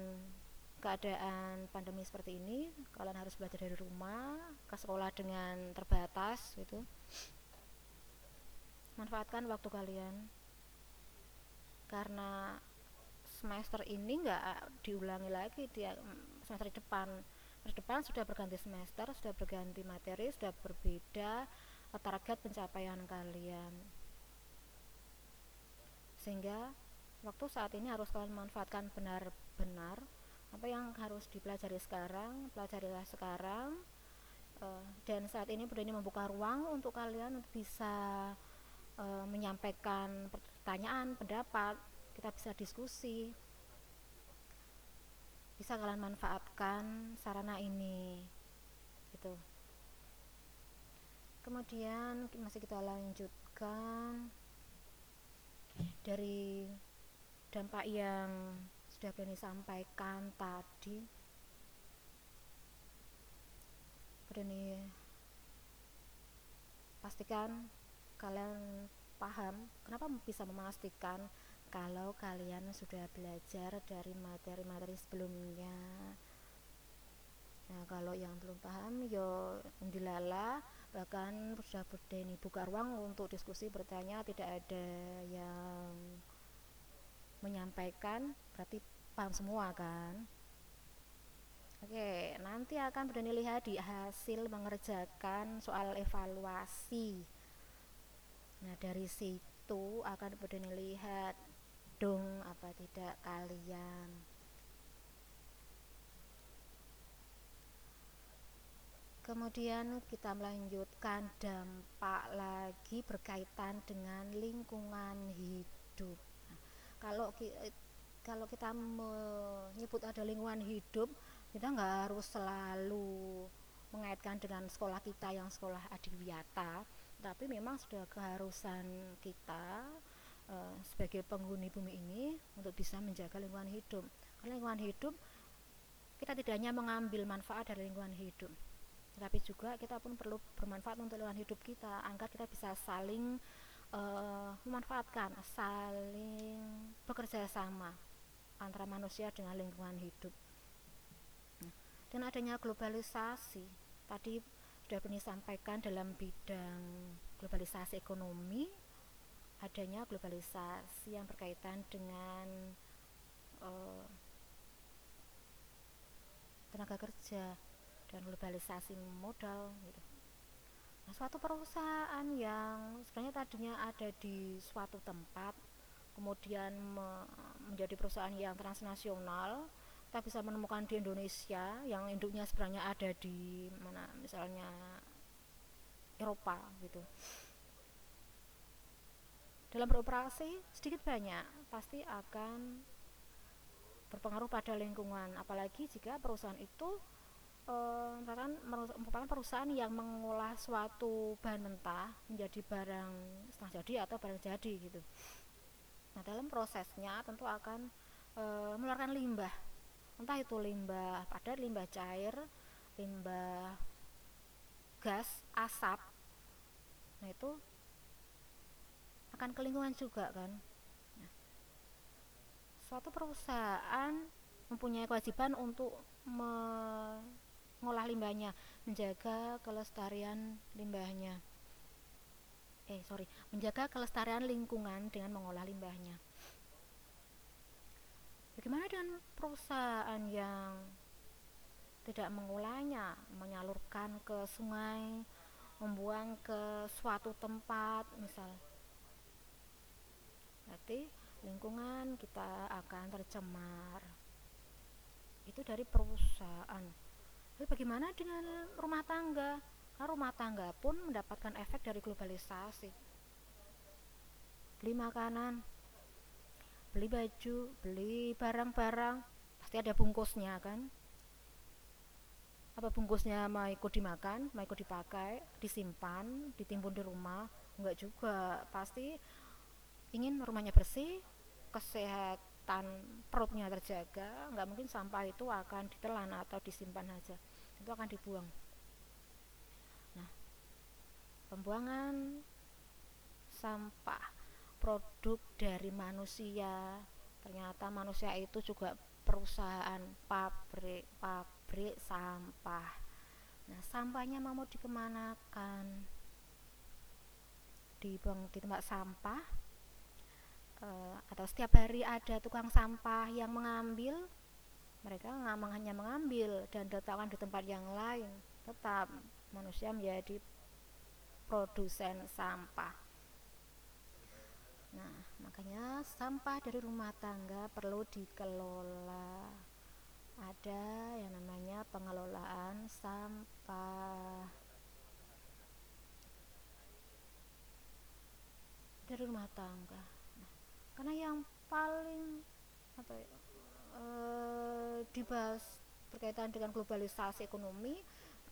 keadaan pandemi seperti ini, kalian harus belajar dari rumah, ke sekolah dengan terbatas gitu. Manfaatkan waktu kalian. Karena semester ini nggak diulangi lagi dia semester depan ke depan sudah berganti semester sudah berganti materi sudah berbeda target pencapaian kalian sehingga waktu saat ini harus kalian manfaatkan benar-benar apa yang harus dipelajari sekarang pelajarilah sekarang. Uh, dan saat ini ini membuka ruang untuk kalian untuk bisa uh, menyampaikan pertanyaan pendapat. Kita bisa diskusi. Bisa kalian manfaatkan sarana ini gitu. Kemudian masih kita lanjutkan. Dari dampak yang sudah Beni sampaikan tadi. Beni pastikan kalian paham. Kenapa bisa memastikan kalau kalian sudah belajar dari materi-materi sebelumnya? Nah kalau yang belum paham yo dilala. Bahkan sudah berdeni buka ruang untuk diskusi bertanya tidak ada yang menyampaikan berarti paham semua kan Oke, nanti akan berdeni lihat di hasil mengerjakan soal evaluasi. Nah, dari situ akan berdeni lihat dong apa tidak kalian. Kemudian kita melanjutkan dampak lagi berkaitan dengan lingkungan hidup. Kalau kalau kita menyebut ada lingkungan hidup, kita nggak harus selalu mengaitkan dengan sekolah kita yang sekolah adiwiyata, tapi memang sudah keharusan kita uh, sebagai penghuni bumi ini untuk bisa menjaga lingkungan hidup. Karena lingkungan hidup kita tidak hanya mengambil manfaat dari lingkungan hidup, tapi juga kita pun perlu bermanfaat untuk lingkungan hidup kita agar kita bisa saling uh, memanfaatkan saling bekerja sama antara manusia dengan lingkungan hidup dan adanya globalisasi tadi sudah pernah sampaikan dalam bidang globalisasi ekonomi adanya globalisasi yang berkaitan dengan uh, tenaga kerja dan globalisasi modal gitu. Suatu perusahaan yang sebenarnya tadinya ada di suatu tempat kemudian me menjadi perusahaan yang transnasional kita bisa menemukan di Indonesia yang induknya sebenarnya ada di mana misalnya Eropa gitu. Dalam beroperasi sedikit banyak pasti akan berpengaruh pada lingkungan apalagi jika perusahaan itu uh, merupakan perusahaan yang mengolah suatu bahan mentah menjadi barang setengah jadi atau barang jadi gitu. Nah dalam prosesnya tentu akan uh, mengeluarkan limbah, entah itu limbah padat, limbah cair, limbah gas, asap. Nah itu akan ke lingkungan juga kan. Nah, suatu perusahaan mempunyai kewajiban untuk mengolah limbahnya, menjaga kelestarian limbahnya. Eh, sorry, menjaga kelestarian lingkungan dengan mengolah limbahnya. Bagaimana dengan perusahaan yang tidak mengolahnya, menyalurkan ke sungai, membuang ke suatu tempat, misal. Berarti lingkungan kita akan tercemar itu dari perusahaan tapi bagaimana dengan rumah tangga? Karena rumah tangga pun mendapatkan efek dari globalisasi. Beli makanan beli baju beli barang-barang pasti ada bungkusnya kan? Apa bungkusnya mau ikut dimakan mau ikut dipakai disimpan ditimbun di rumah? Enggak juga. Pasti ingin rumahnya bersih kesehatan perutnya terjaga nggak mungkin sampah itu akan ditelan atau disimpan saja itu akan dibuang. Nah pembuangan sampah produk dari manusia ternyata manusia itu juga perusahaan pabrik pabrik sampah. Nah sampahnya mau dikemanakan? Dibuang di tempat sampah uh, atau setiap hari ada tukang sampah yang mengambil mereka hanya mengambil dan diletakkan di tempat yang lain tetap manusia menjadi produsen sampah. Nah makanya sampah dari rumah tangga perlu dikelola. Ada yang namanya pengelolaan sampah. Dari rumah tangga. Nah, karena yang paling apa ya, e, dibahas berkaitan dengan globalisasi ekonomi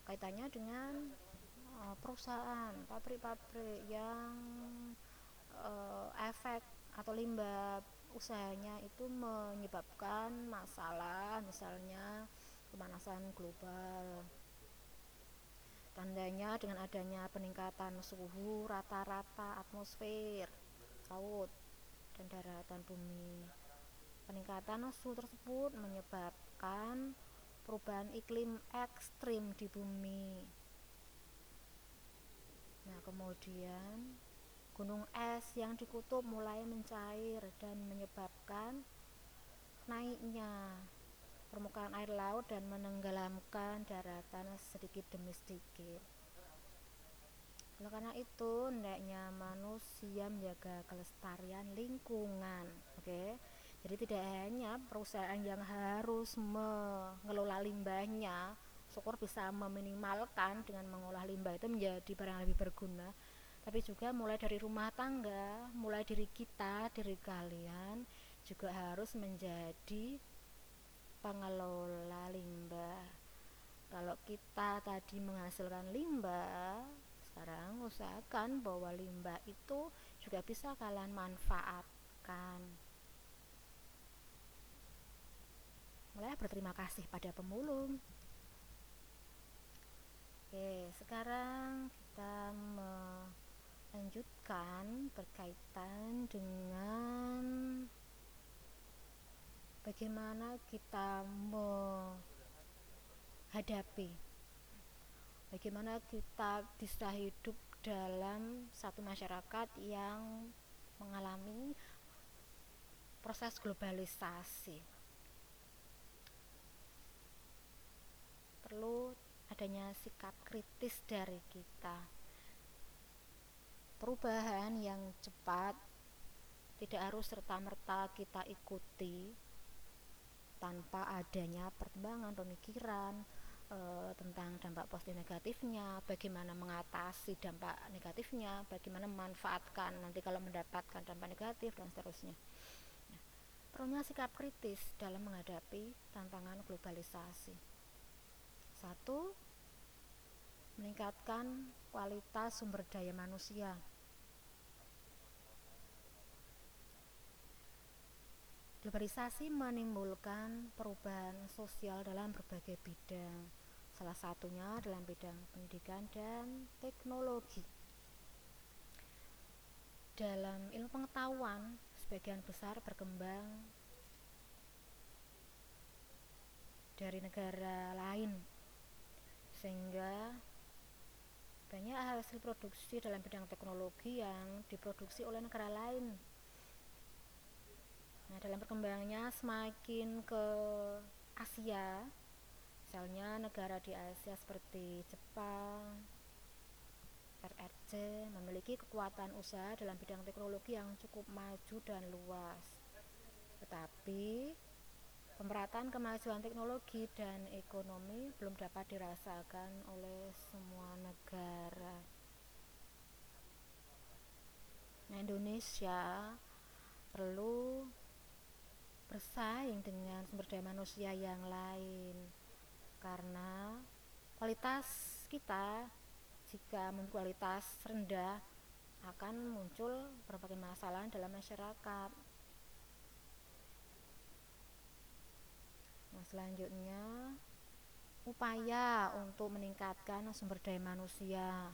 kaitannya dengan e, perusahaan pabrik-pabrik yang e, efek atau limbah usahanya itu menyebabkan masalah misalnya pemanasan global. Tandanya dengan adanya peningkatan suhu rata-rata atmosfer laut dan daratan bumi peningkatan suhu tersebut menyebabkan perubahan iklim ekstrim di bumi nah kemudian gunung es yang di kutub mulai mencair dan menyebabkan naiknya permukaan air laut dan menenggelamkan daratan sedikit demi sedikit. Oleh karena itu, hendaknya manusia menjaga kelestarian lingkungan, oke? Okay? Jadi tidak hanya perusahaan yang harus mengelola limbahnya, syukur bisa meminimalkan dengan mengolah limbah itu menjadi barang lebih berguna, tapi juga mulai dari rumah tangga, mulai diri kita, diri kalian juga harus menjadi pengelola limbah. Kalau kita tadi menghasilkan limbah sekarang usahakan bahwa limbah itu juga bisa kalian manfaatkan mulai berterima kasih pada pemulung. Oke sekarang kita melanjutkan berkaitan dengan bagaimana kita menghadapi bagaimana kita bisa hidup dalam satu masyarakat yang mengalami proses globalisasi perlu adanya sikap kritis dari kita perubahan yang cepat tidak harus serta-merta kita ikuti tanpa adanya pertimbangan pemikiran e, tentang dampak positif negatifnya, bagaimana mengatasi dampak negatifnya, bagaimana memanfaatkan nanti kalau mendapatkan dampak negatif dan seterusnya. Nah, perlunya sikap kritis dalam menghadapi tantangan globalisasi. Satu, meningkatkan kualitas sumber daya manusia. Globalisasi menimbulkan perubahan sosial dalam berbagai bidang, salah satunya dalam bidang pendidikan dan teknologi. Dalam ilmu pengetahuan, sebagian besar berkembang dari negara lain, sehingga banyak hasil produksi dalam bidang teknologi yang diproduksi oleh negara lain Nah, dalam perkembangannya semakin ke Asia, misalnya negara di Asia seperti Jepang, RRC memiliki kekuatan usaha dalam bidang teknologi yang cukup maju dan luas. Tetapi pemerataan kemajuan teknologi dan ekonomi belum dapat dirasakan oleh semua negara. Nah, Indonesia perlu bersaing dengan sumber daya manusia yang lain karena kualitas kita jika kualitas rendah akan muncul berbagai masalah dalam masyarakat nah selanjutnya upaya untuk meningkatkan sumber daya manusia.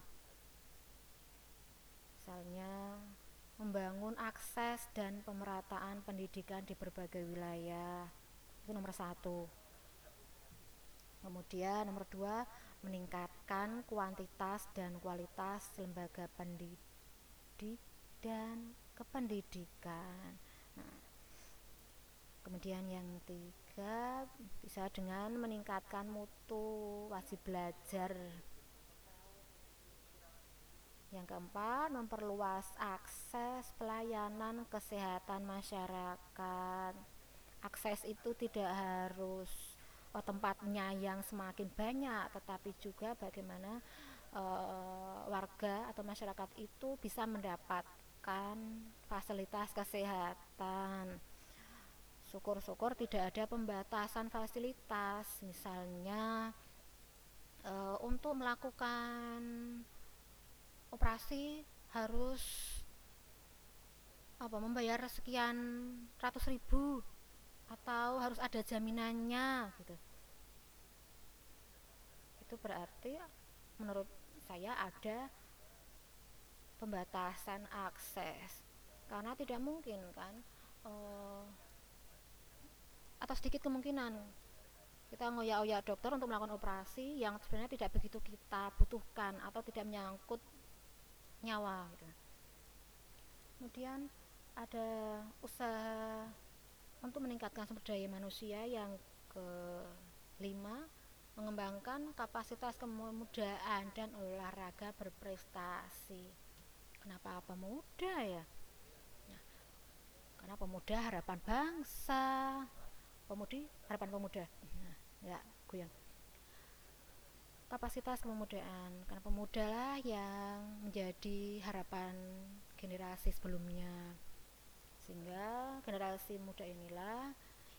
Misalnya membangun akses dan pemerataan pendidikan di berbagai wilayah. Itu nomor satu. Kemudian nomor dua meningkatkan kuantitas dan kualitas lembaga pendidik dan kependidikan. Nah, kemudian yang tiga ketiga bisa dengan meningkatkan mutu wajib belajar. Yang keempat memperluas akses pelayanan kesehatan masyarakat. Akses itu tidak harus oh, tempatnya yang semakin banyak tetapi juga bagaimana uh, warga atau masyarakat itu bisa mendapatkan fasilitas kesehatan syukur-syukur tidak ada pembatasan fasilitas. Misalnya e, untuk melakukan operasi harus apa membayar sekian ratus ribu atau harus ada jaminannya gitu. Itu berarti menurut saya ada pembatasan akses. Karena tidak mungkin kan uh, atau sedikit kemungkinan kita ngoyak-oyak dokter untuk melakukan operasi yang sebenarnya tidak begitu kita butuhkan atau tidak menyangkut nyawa gitu. Kemudian ada usaha untuk meningkatkan sumber daya manusia yang kelima mengembangkan kapasitas kemudaan dan olahraga berprestasi. Kenapa apa muda ya? Nah, karena pemuda harapan bangsa pemudi harapan pemuda. Nah, ya goyang. Kapasitas kepemudaan karena pemuda lah yang menjadi harapan generasi sebelumnya. Sehingga generasi muda inilah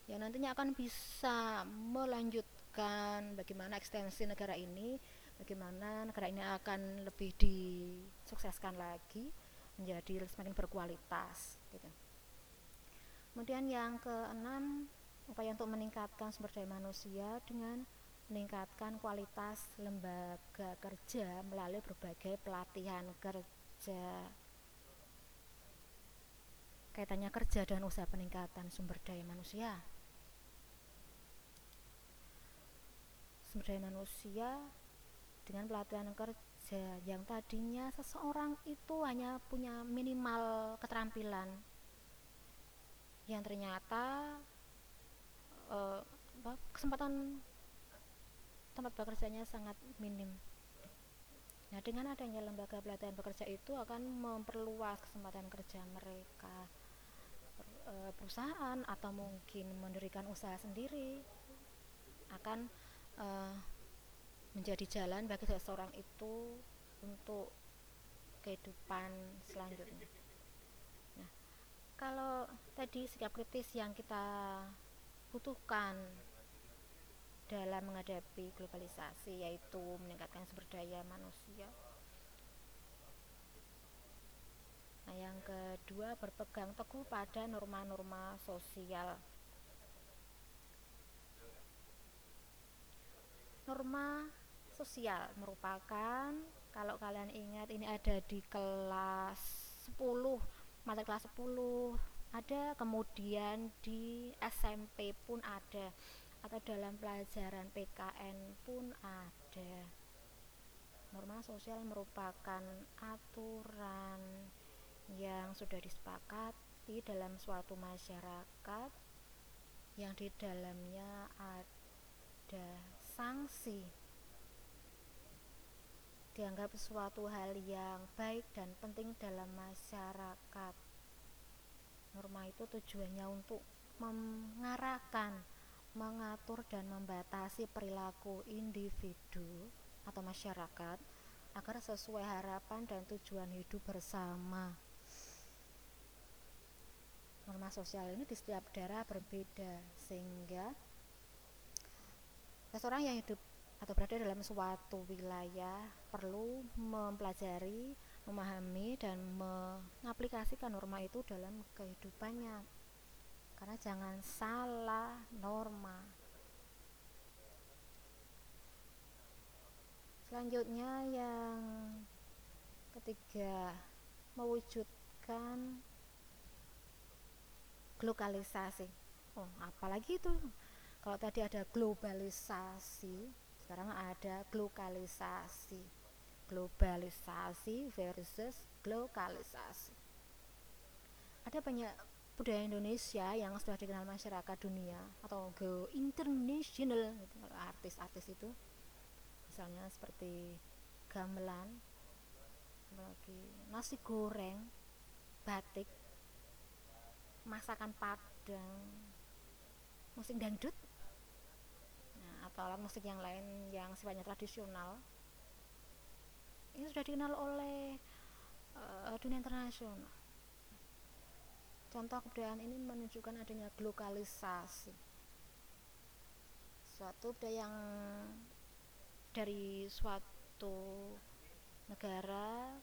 yang nantinya akan bisa melanjutkan bagaimana ekstensi negara ini bagaimana negara ini akan lebih disukseskan lagi menjadi semakin berkualitas gitu. Kemudian yang keenam upaya untuk meningkatkan sumber daya manusia dengan meningkatkan kualitas lembaga kerja melalui berbagai pelatihan kerja. Kaitannya kerja dan usaha peningkatan sumber daya manusia. Sumber daya manusia dengan pelatihan kerja yang tadinya seseorang itu hanya punya minimal keterampilan yang ternyata uh, kesempatan tempat bekerjanya sangat minim. Nah, dengan adanya lembaga pelatihan bekerja itu akan memperluas kesempatan kerja mereka eh, perusahaan atau mungkin mendirikan usaha sendiri akan uh, menjadi jalan bagi seseorang itu untuk kehidupan selanjutnya. Nah, kalau tadi sikap kritis yang kita butuhkan dalam menghadapi globalisasi yaitu meningkatkan sumber daya manusia. Nah, yang kedua berpegang teguh pada norma-norma sosial. Norma sosial merupakan kalau kalian ingat ini ada di kelas 10 mata kelas 10 ada kemudian di SMP pun ada atau dalam pelajaran PKN pun ada. Norma sosial merupakan aturan yang sudah disepakati dalam suatu masyarakat yang di dalamnya ada sanksi. Dianggap suatu hal yang baik dan penting dalam masyarakat norma itu tujuannya untuk mengarahkan, mengatur dan membatasi perilaku individu atau masyarakat agar sesuai harapan dan tujuan hidup bersama. Norma sosial ini di setiap daerah berbeda sehingga seseorang yang hidup atau berada dalam suatu wilayah perlu mempelajari memahami dan mengaplikasikan norma itu dalam kehidupannya. Karena jangan salah norma. Selanjutnya yang ketiga mewujudkan globalisasi. Oh apalagi itu? Kalau tadi ada globalisasi sekarang ada globalisasi globalisasi versus globalisasi ada banyak budaya Indonesia yang sudah dikenal masyarakat dunia atau go international gitu, artis-artis itu misalnya seperti gamelan apalagi nasi goreng batik masakan padang musik dangdut nah, atau alat musik yang lain yang sifatnya tradisional ini sudah dikenal oleh uh, dunia internasional. Contoh kebudayaan ini menunjukkan adanya globalisasi suatu budaya yang dari suatu negara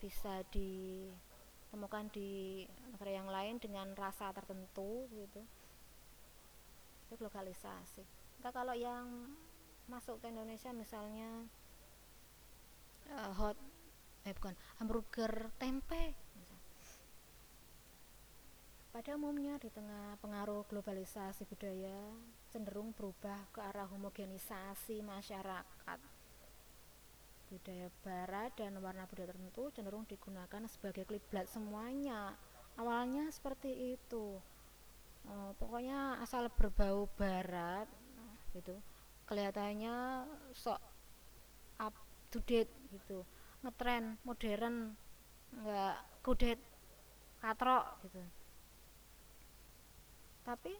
bisa ditemukan di negara yang lain dengan rasa tertentu gitu. Itu globalisasi kita kalau yang masuk ke Indonesia misalnya uh, hot eh bukan hamburger tempe pada umumnya di tengah pengaruh globalisasi budaya cenderung berubah ke arah homogenisasi masyarakat. Budaya barat dan warna budaya tertentu cenderung digunakan sebagai kiblat semuanya. Awalnya seperti itu. Oh, pokoknya asal berbau barat gitu. Kelihatannya sok to date gitu. Ngetren, modern, enggak kudet, katrok gitu tapi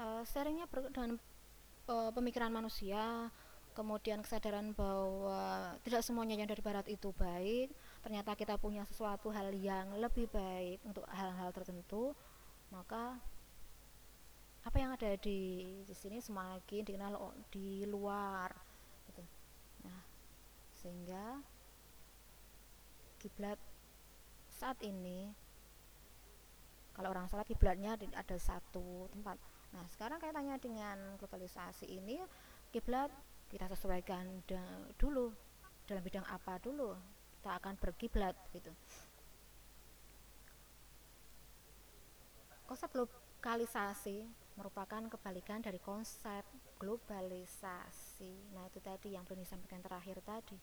uh, seringnya dengan uh, pemikiran manusia kemudian kesadaran bahwa tidak semuanya yang dari barat itu baik ternyata kita punya sesuatu hal yang lebih baik untuk hal-hal tertentu maka apa yang ada di di sini semakin dikenal di luar sehingga kiblat saat ini kalau orang sholat kiblatnya ada satu tempat. Nah sekarang kaitannya dengan globalisasi ini kiblat kita sesuaikan dulu dalam bidang apa dulu? Kita akan berkiblat gitu. Konsep globalisasi merupakan kebalikan dari konsep globalisasi. Nah itu tadi yang belum disampaikan terakhir tadi.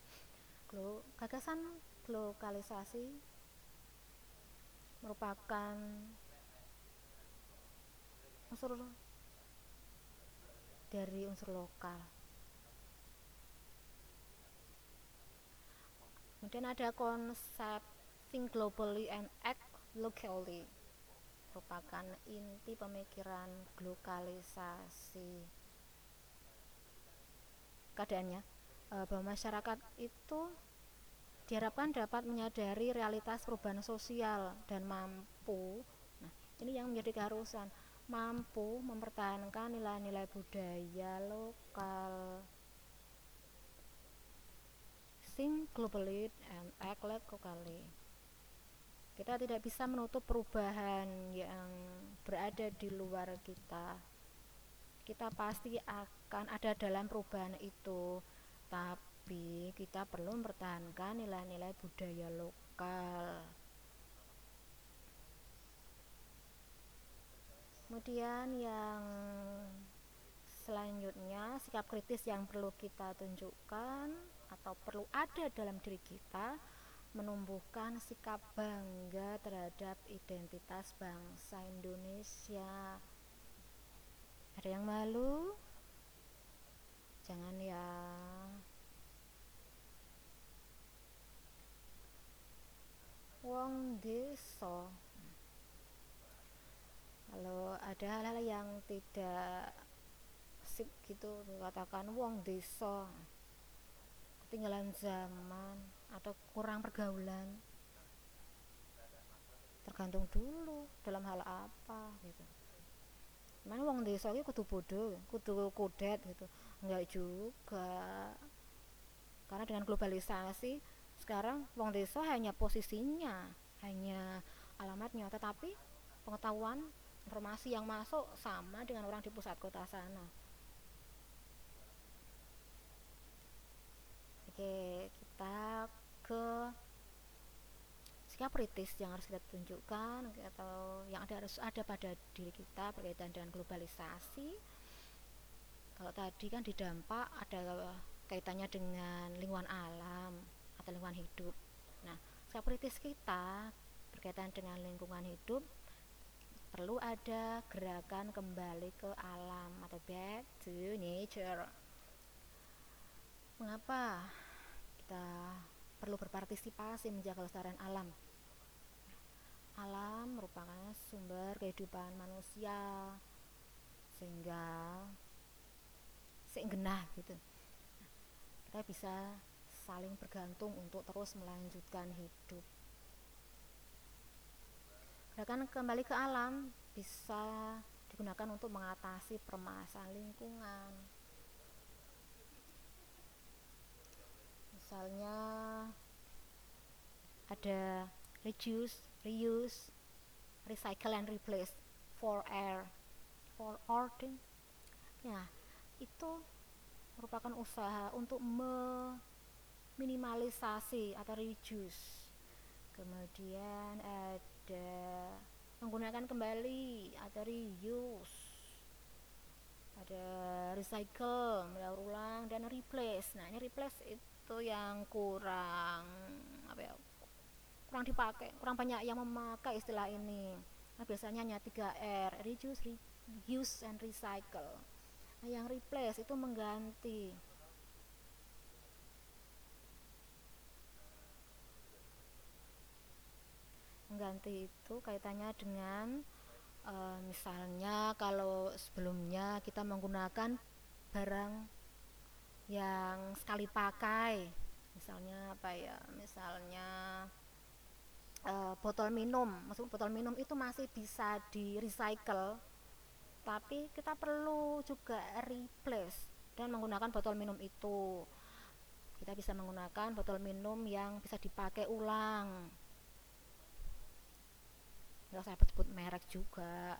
Glo gagasan globalisasi merupakan unsur dari unsur lokal. Kemudian ada konsep think globally and act locally merupakan inti pemikiran globalisasi keadaannya. Eh, bahwa masyarakat itu diharapkan dapat menyadari realitas perubahan sosial dan mampu. Nah ini yang menjadi keharusan. Mampu mempertahankan nilai-nilai budaya lokal. Think globally and act locally kita tidak bisa menutup perubahan yang berada di luar kita kita pasti akan ada dalam perubahan itu. Tapi kita perlu mempertahankan nilai-nilai budaya lokal. Kemudian yang selanjutnya sikap kritis yang perlu kita tunjukkan atau perlu ada dalam diri kita menumbuhkan sikap bangga terhadap identitas bangsa Indonesia ada yang malu? Jangan ya. Wong desa. Kalau ada hal-hal yang tidak sip gitu katakan wong desa ketinggalan zaman atau kurang pergaulan tergantung dulu dalam hal apa gitu mana wong desa itu kudu bodoh kudu kudet gitu. Enggak juga. Karena dengan globalisasi sekarang wong desa hanya posisinya hanya alamatnya. Tetapi pengetahuan informasi yang masuk sama dengan orang di pusat kota sana. Oke kita ke sikap kritis yang harus kita tunjukkan atau yang ada harus ada pada diri kita berkaitan dengan globalisasi. Kalau tadi kan didampak ada kaitannya dengan lingkungan alam atau lingkungan hidup. Nah sikap kritis kita berkaitan dengan lingkungan hidup perlu ada gerakan kembali ke alam atau back to nature. Mengapa kita perlu berpartisipasi menjaga kelestarian alam alam merupakan sumber kehidupan manusia sehingga seengenah gitu. Kita bisa saling bergantung untuk terus melanjutkan hidup. Gerakan kembali ke alam bisa digunakan untuk mengatasi permasalahan lingkungan. Misalnya ada reduce, reuse, recycle and replace for air, for ording. Ya, itu merupakan usaha untuk meminimalisasi atau reduce. Kemudian ada menggunakan kembali atau reuse. Ada recycle mendaur ulang dan replace. Nah ini replace itu yang kurang apa ya kurang dipakai kurang banyak yang memakai istilah ini nah, biasanya hanya 3 R reduce reuse and recycle Nah, yang replace itu mengganti. Mengganti itu kaitannya dengan e, misalnya kalau sebelumnya kita menggunakan barang yang sekali pakai. Misalnya apa ya? Misalnya e, botol minum, maksud botol minum itu masih bisa di recycle tapi kita perlu juga replace dan menggunakan botol minum itu. Kita bisa menggunakan botol minum yang bisa dipakai ulang. Nggak saya sebut merek juga.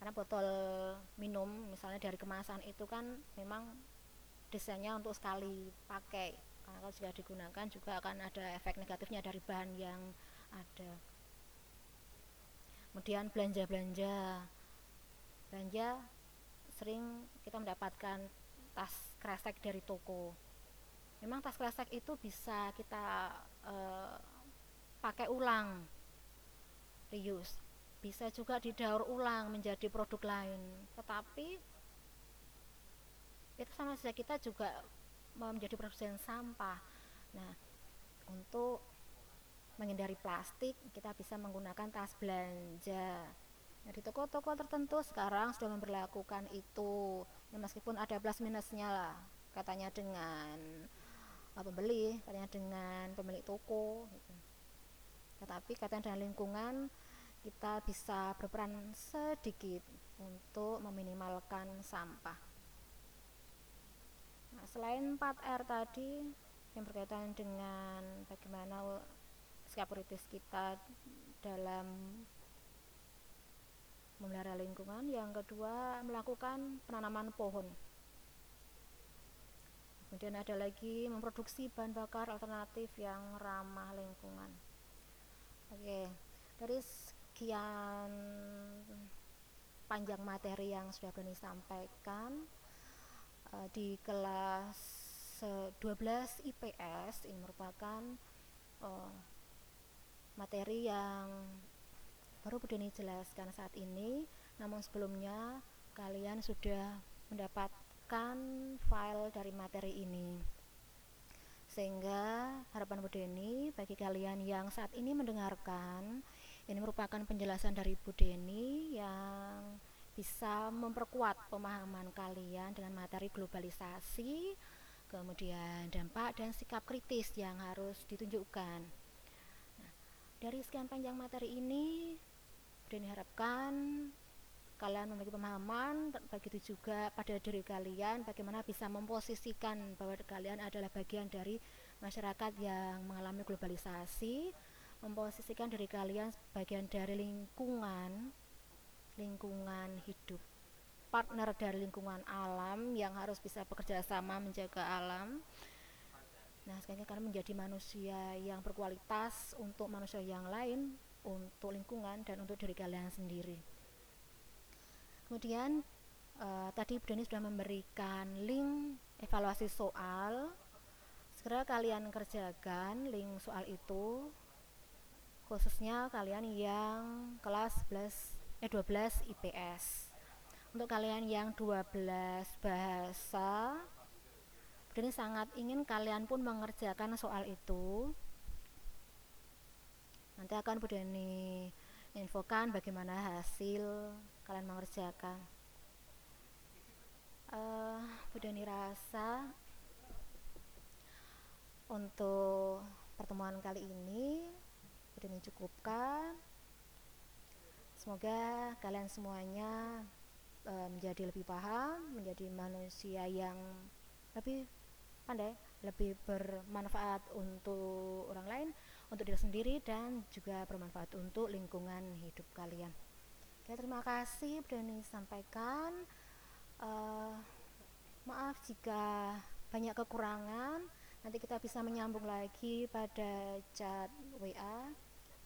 Karena botol minum misalnya dari kemasan itu kan memang desainnya untuk sekali pakai karena kalau sudah digunakan juga akan ada efek negatifnya dari bahan yang ada. Kemudian belanja-belanja. Belanja sering kita mendapatkan tas kresek dari toko. Memang tas kresek itu bisa kita uh, pakai ulang reuse. Bisa juga didaur ulang menjadi produk lain. Tetapi itu sama saja kita juga menjadi produsen sampah. Nah untuk menghindari plastik kita bisa menggunakan tas belanja. Nah, di toko-toko tertentu sekarang sudah memperlakukan itu. Ya, meskipun ada plus minusnya lah katanya dengan uh, pembeli katanya dengan pemilik toko gitu. tetapi katanya dengan lingkungan kita bisa berperan sedikit untuk meminimalkan sampah selain 4R tadi yang berkaitan dengan bagaimana sikap kritis kita dalam memelihara lingkungan yang kedua melakukan penanaman pohon. Kemudian ada lagi memproduksi bahan bakar alternatif yang ramah lingkungan. Oke dari sekian panjang materi yang sudah Bani sampaikan uh, di kelas 12 IPS ini merupakan uh, materi yang baru Bu Deni jelaskan saat ini. Namun sebelumnya kalian sudah mendapatkan file dari materi ini. Sehingga harapan Bu Deni bagi kalian yang saat ini mendengarkan ini merupakan penjelasan dari Bu Deni yang bisa memperkuat pemahaman kalian dengan materi globalisasi kemudian dampak dan sikap kritis yang harus ditunjukkan. Dari sekian panjang materi ini, dan diharapkan kalian memiliki pemahaman, begitu juga pada diri kalian bagaimana bisa memposisikan bahwa kalian adalah bagian dari masyarakat yang mengalami globalisasi, memposisikan diri kalian bagian dari lingkungan, lingkungan hidup, partner dari lingkungan alam yang harus bisa bekerja sama menjaga alam Nah, sekarang kalian menjadi manusia yang berkualitas untuk manusia yang lain, untuk lingkungan dan untuk diri kalian sendiri. Kemudian uh, tadi Bu Deni sudah memberikan link evaluasi soal. Segera kalian kerjakan link soal itu khususnya kalian yang kelas 11 eh 12 IPS untuk kalian yang 12 bahasa ini sangat ingin kalian pun mengerjakan soal itu nanti akan Budeni infokan bagaimana hasil kalian mengerjakan. Uh, Budeni rasa untuk pertemuan kali ini Budeni cukupkan semoga kalian semuanya uh, menjadi lebih paham menjadi manusia yang lebih pandai lebih bermanfaat untuk orang lain untuk diri sendiri dan juga bermanfaat untuk lingkungan hidup kalian. Oke terima kasih Brani sampaikan. Uh, maaf jika banyak kekurangan. Nanti kita bisa menyambung lagi pada chat WA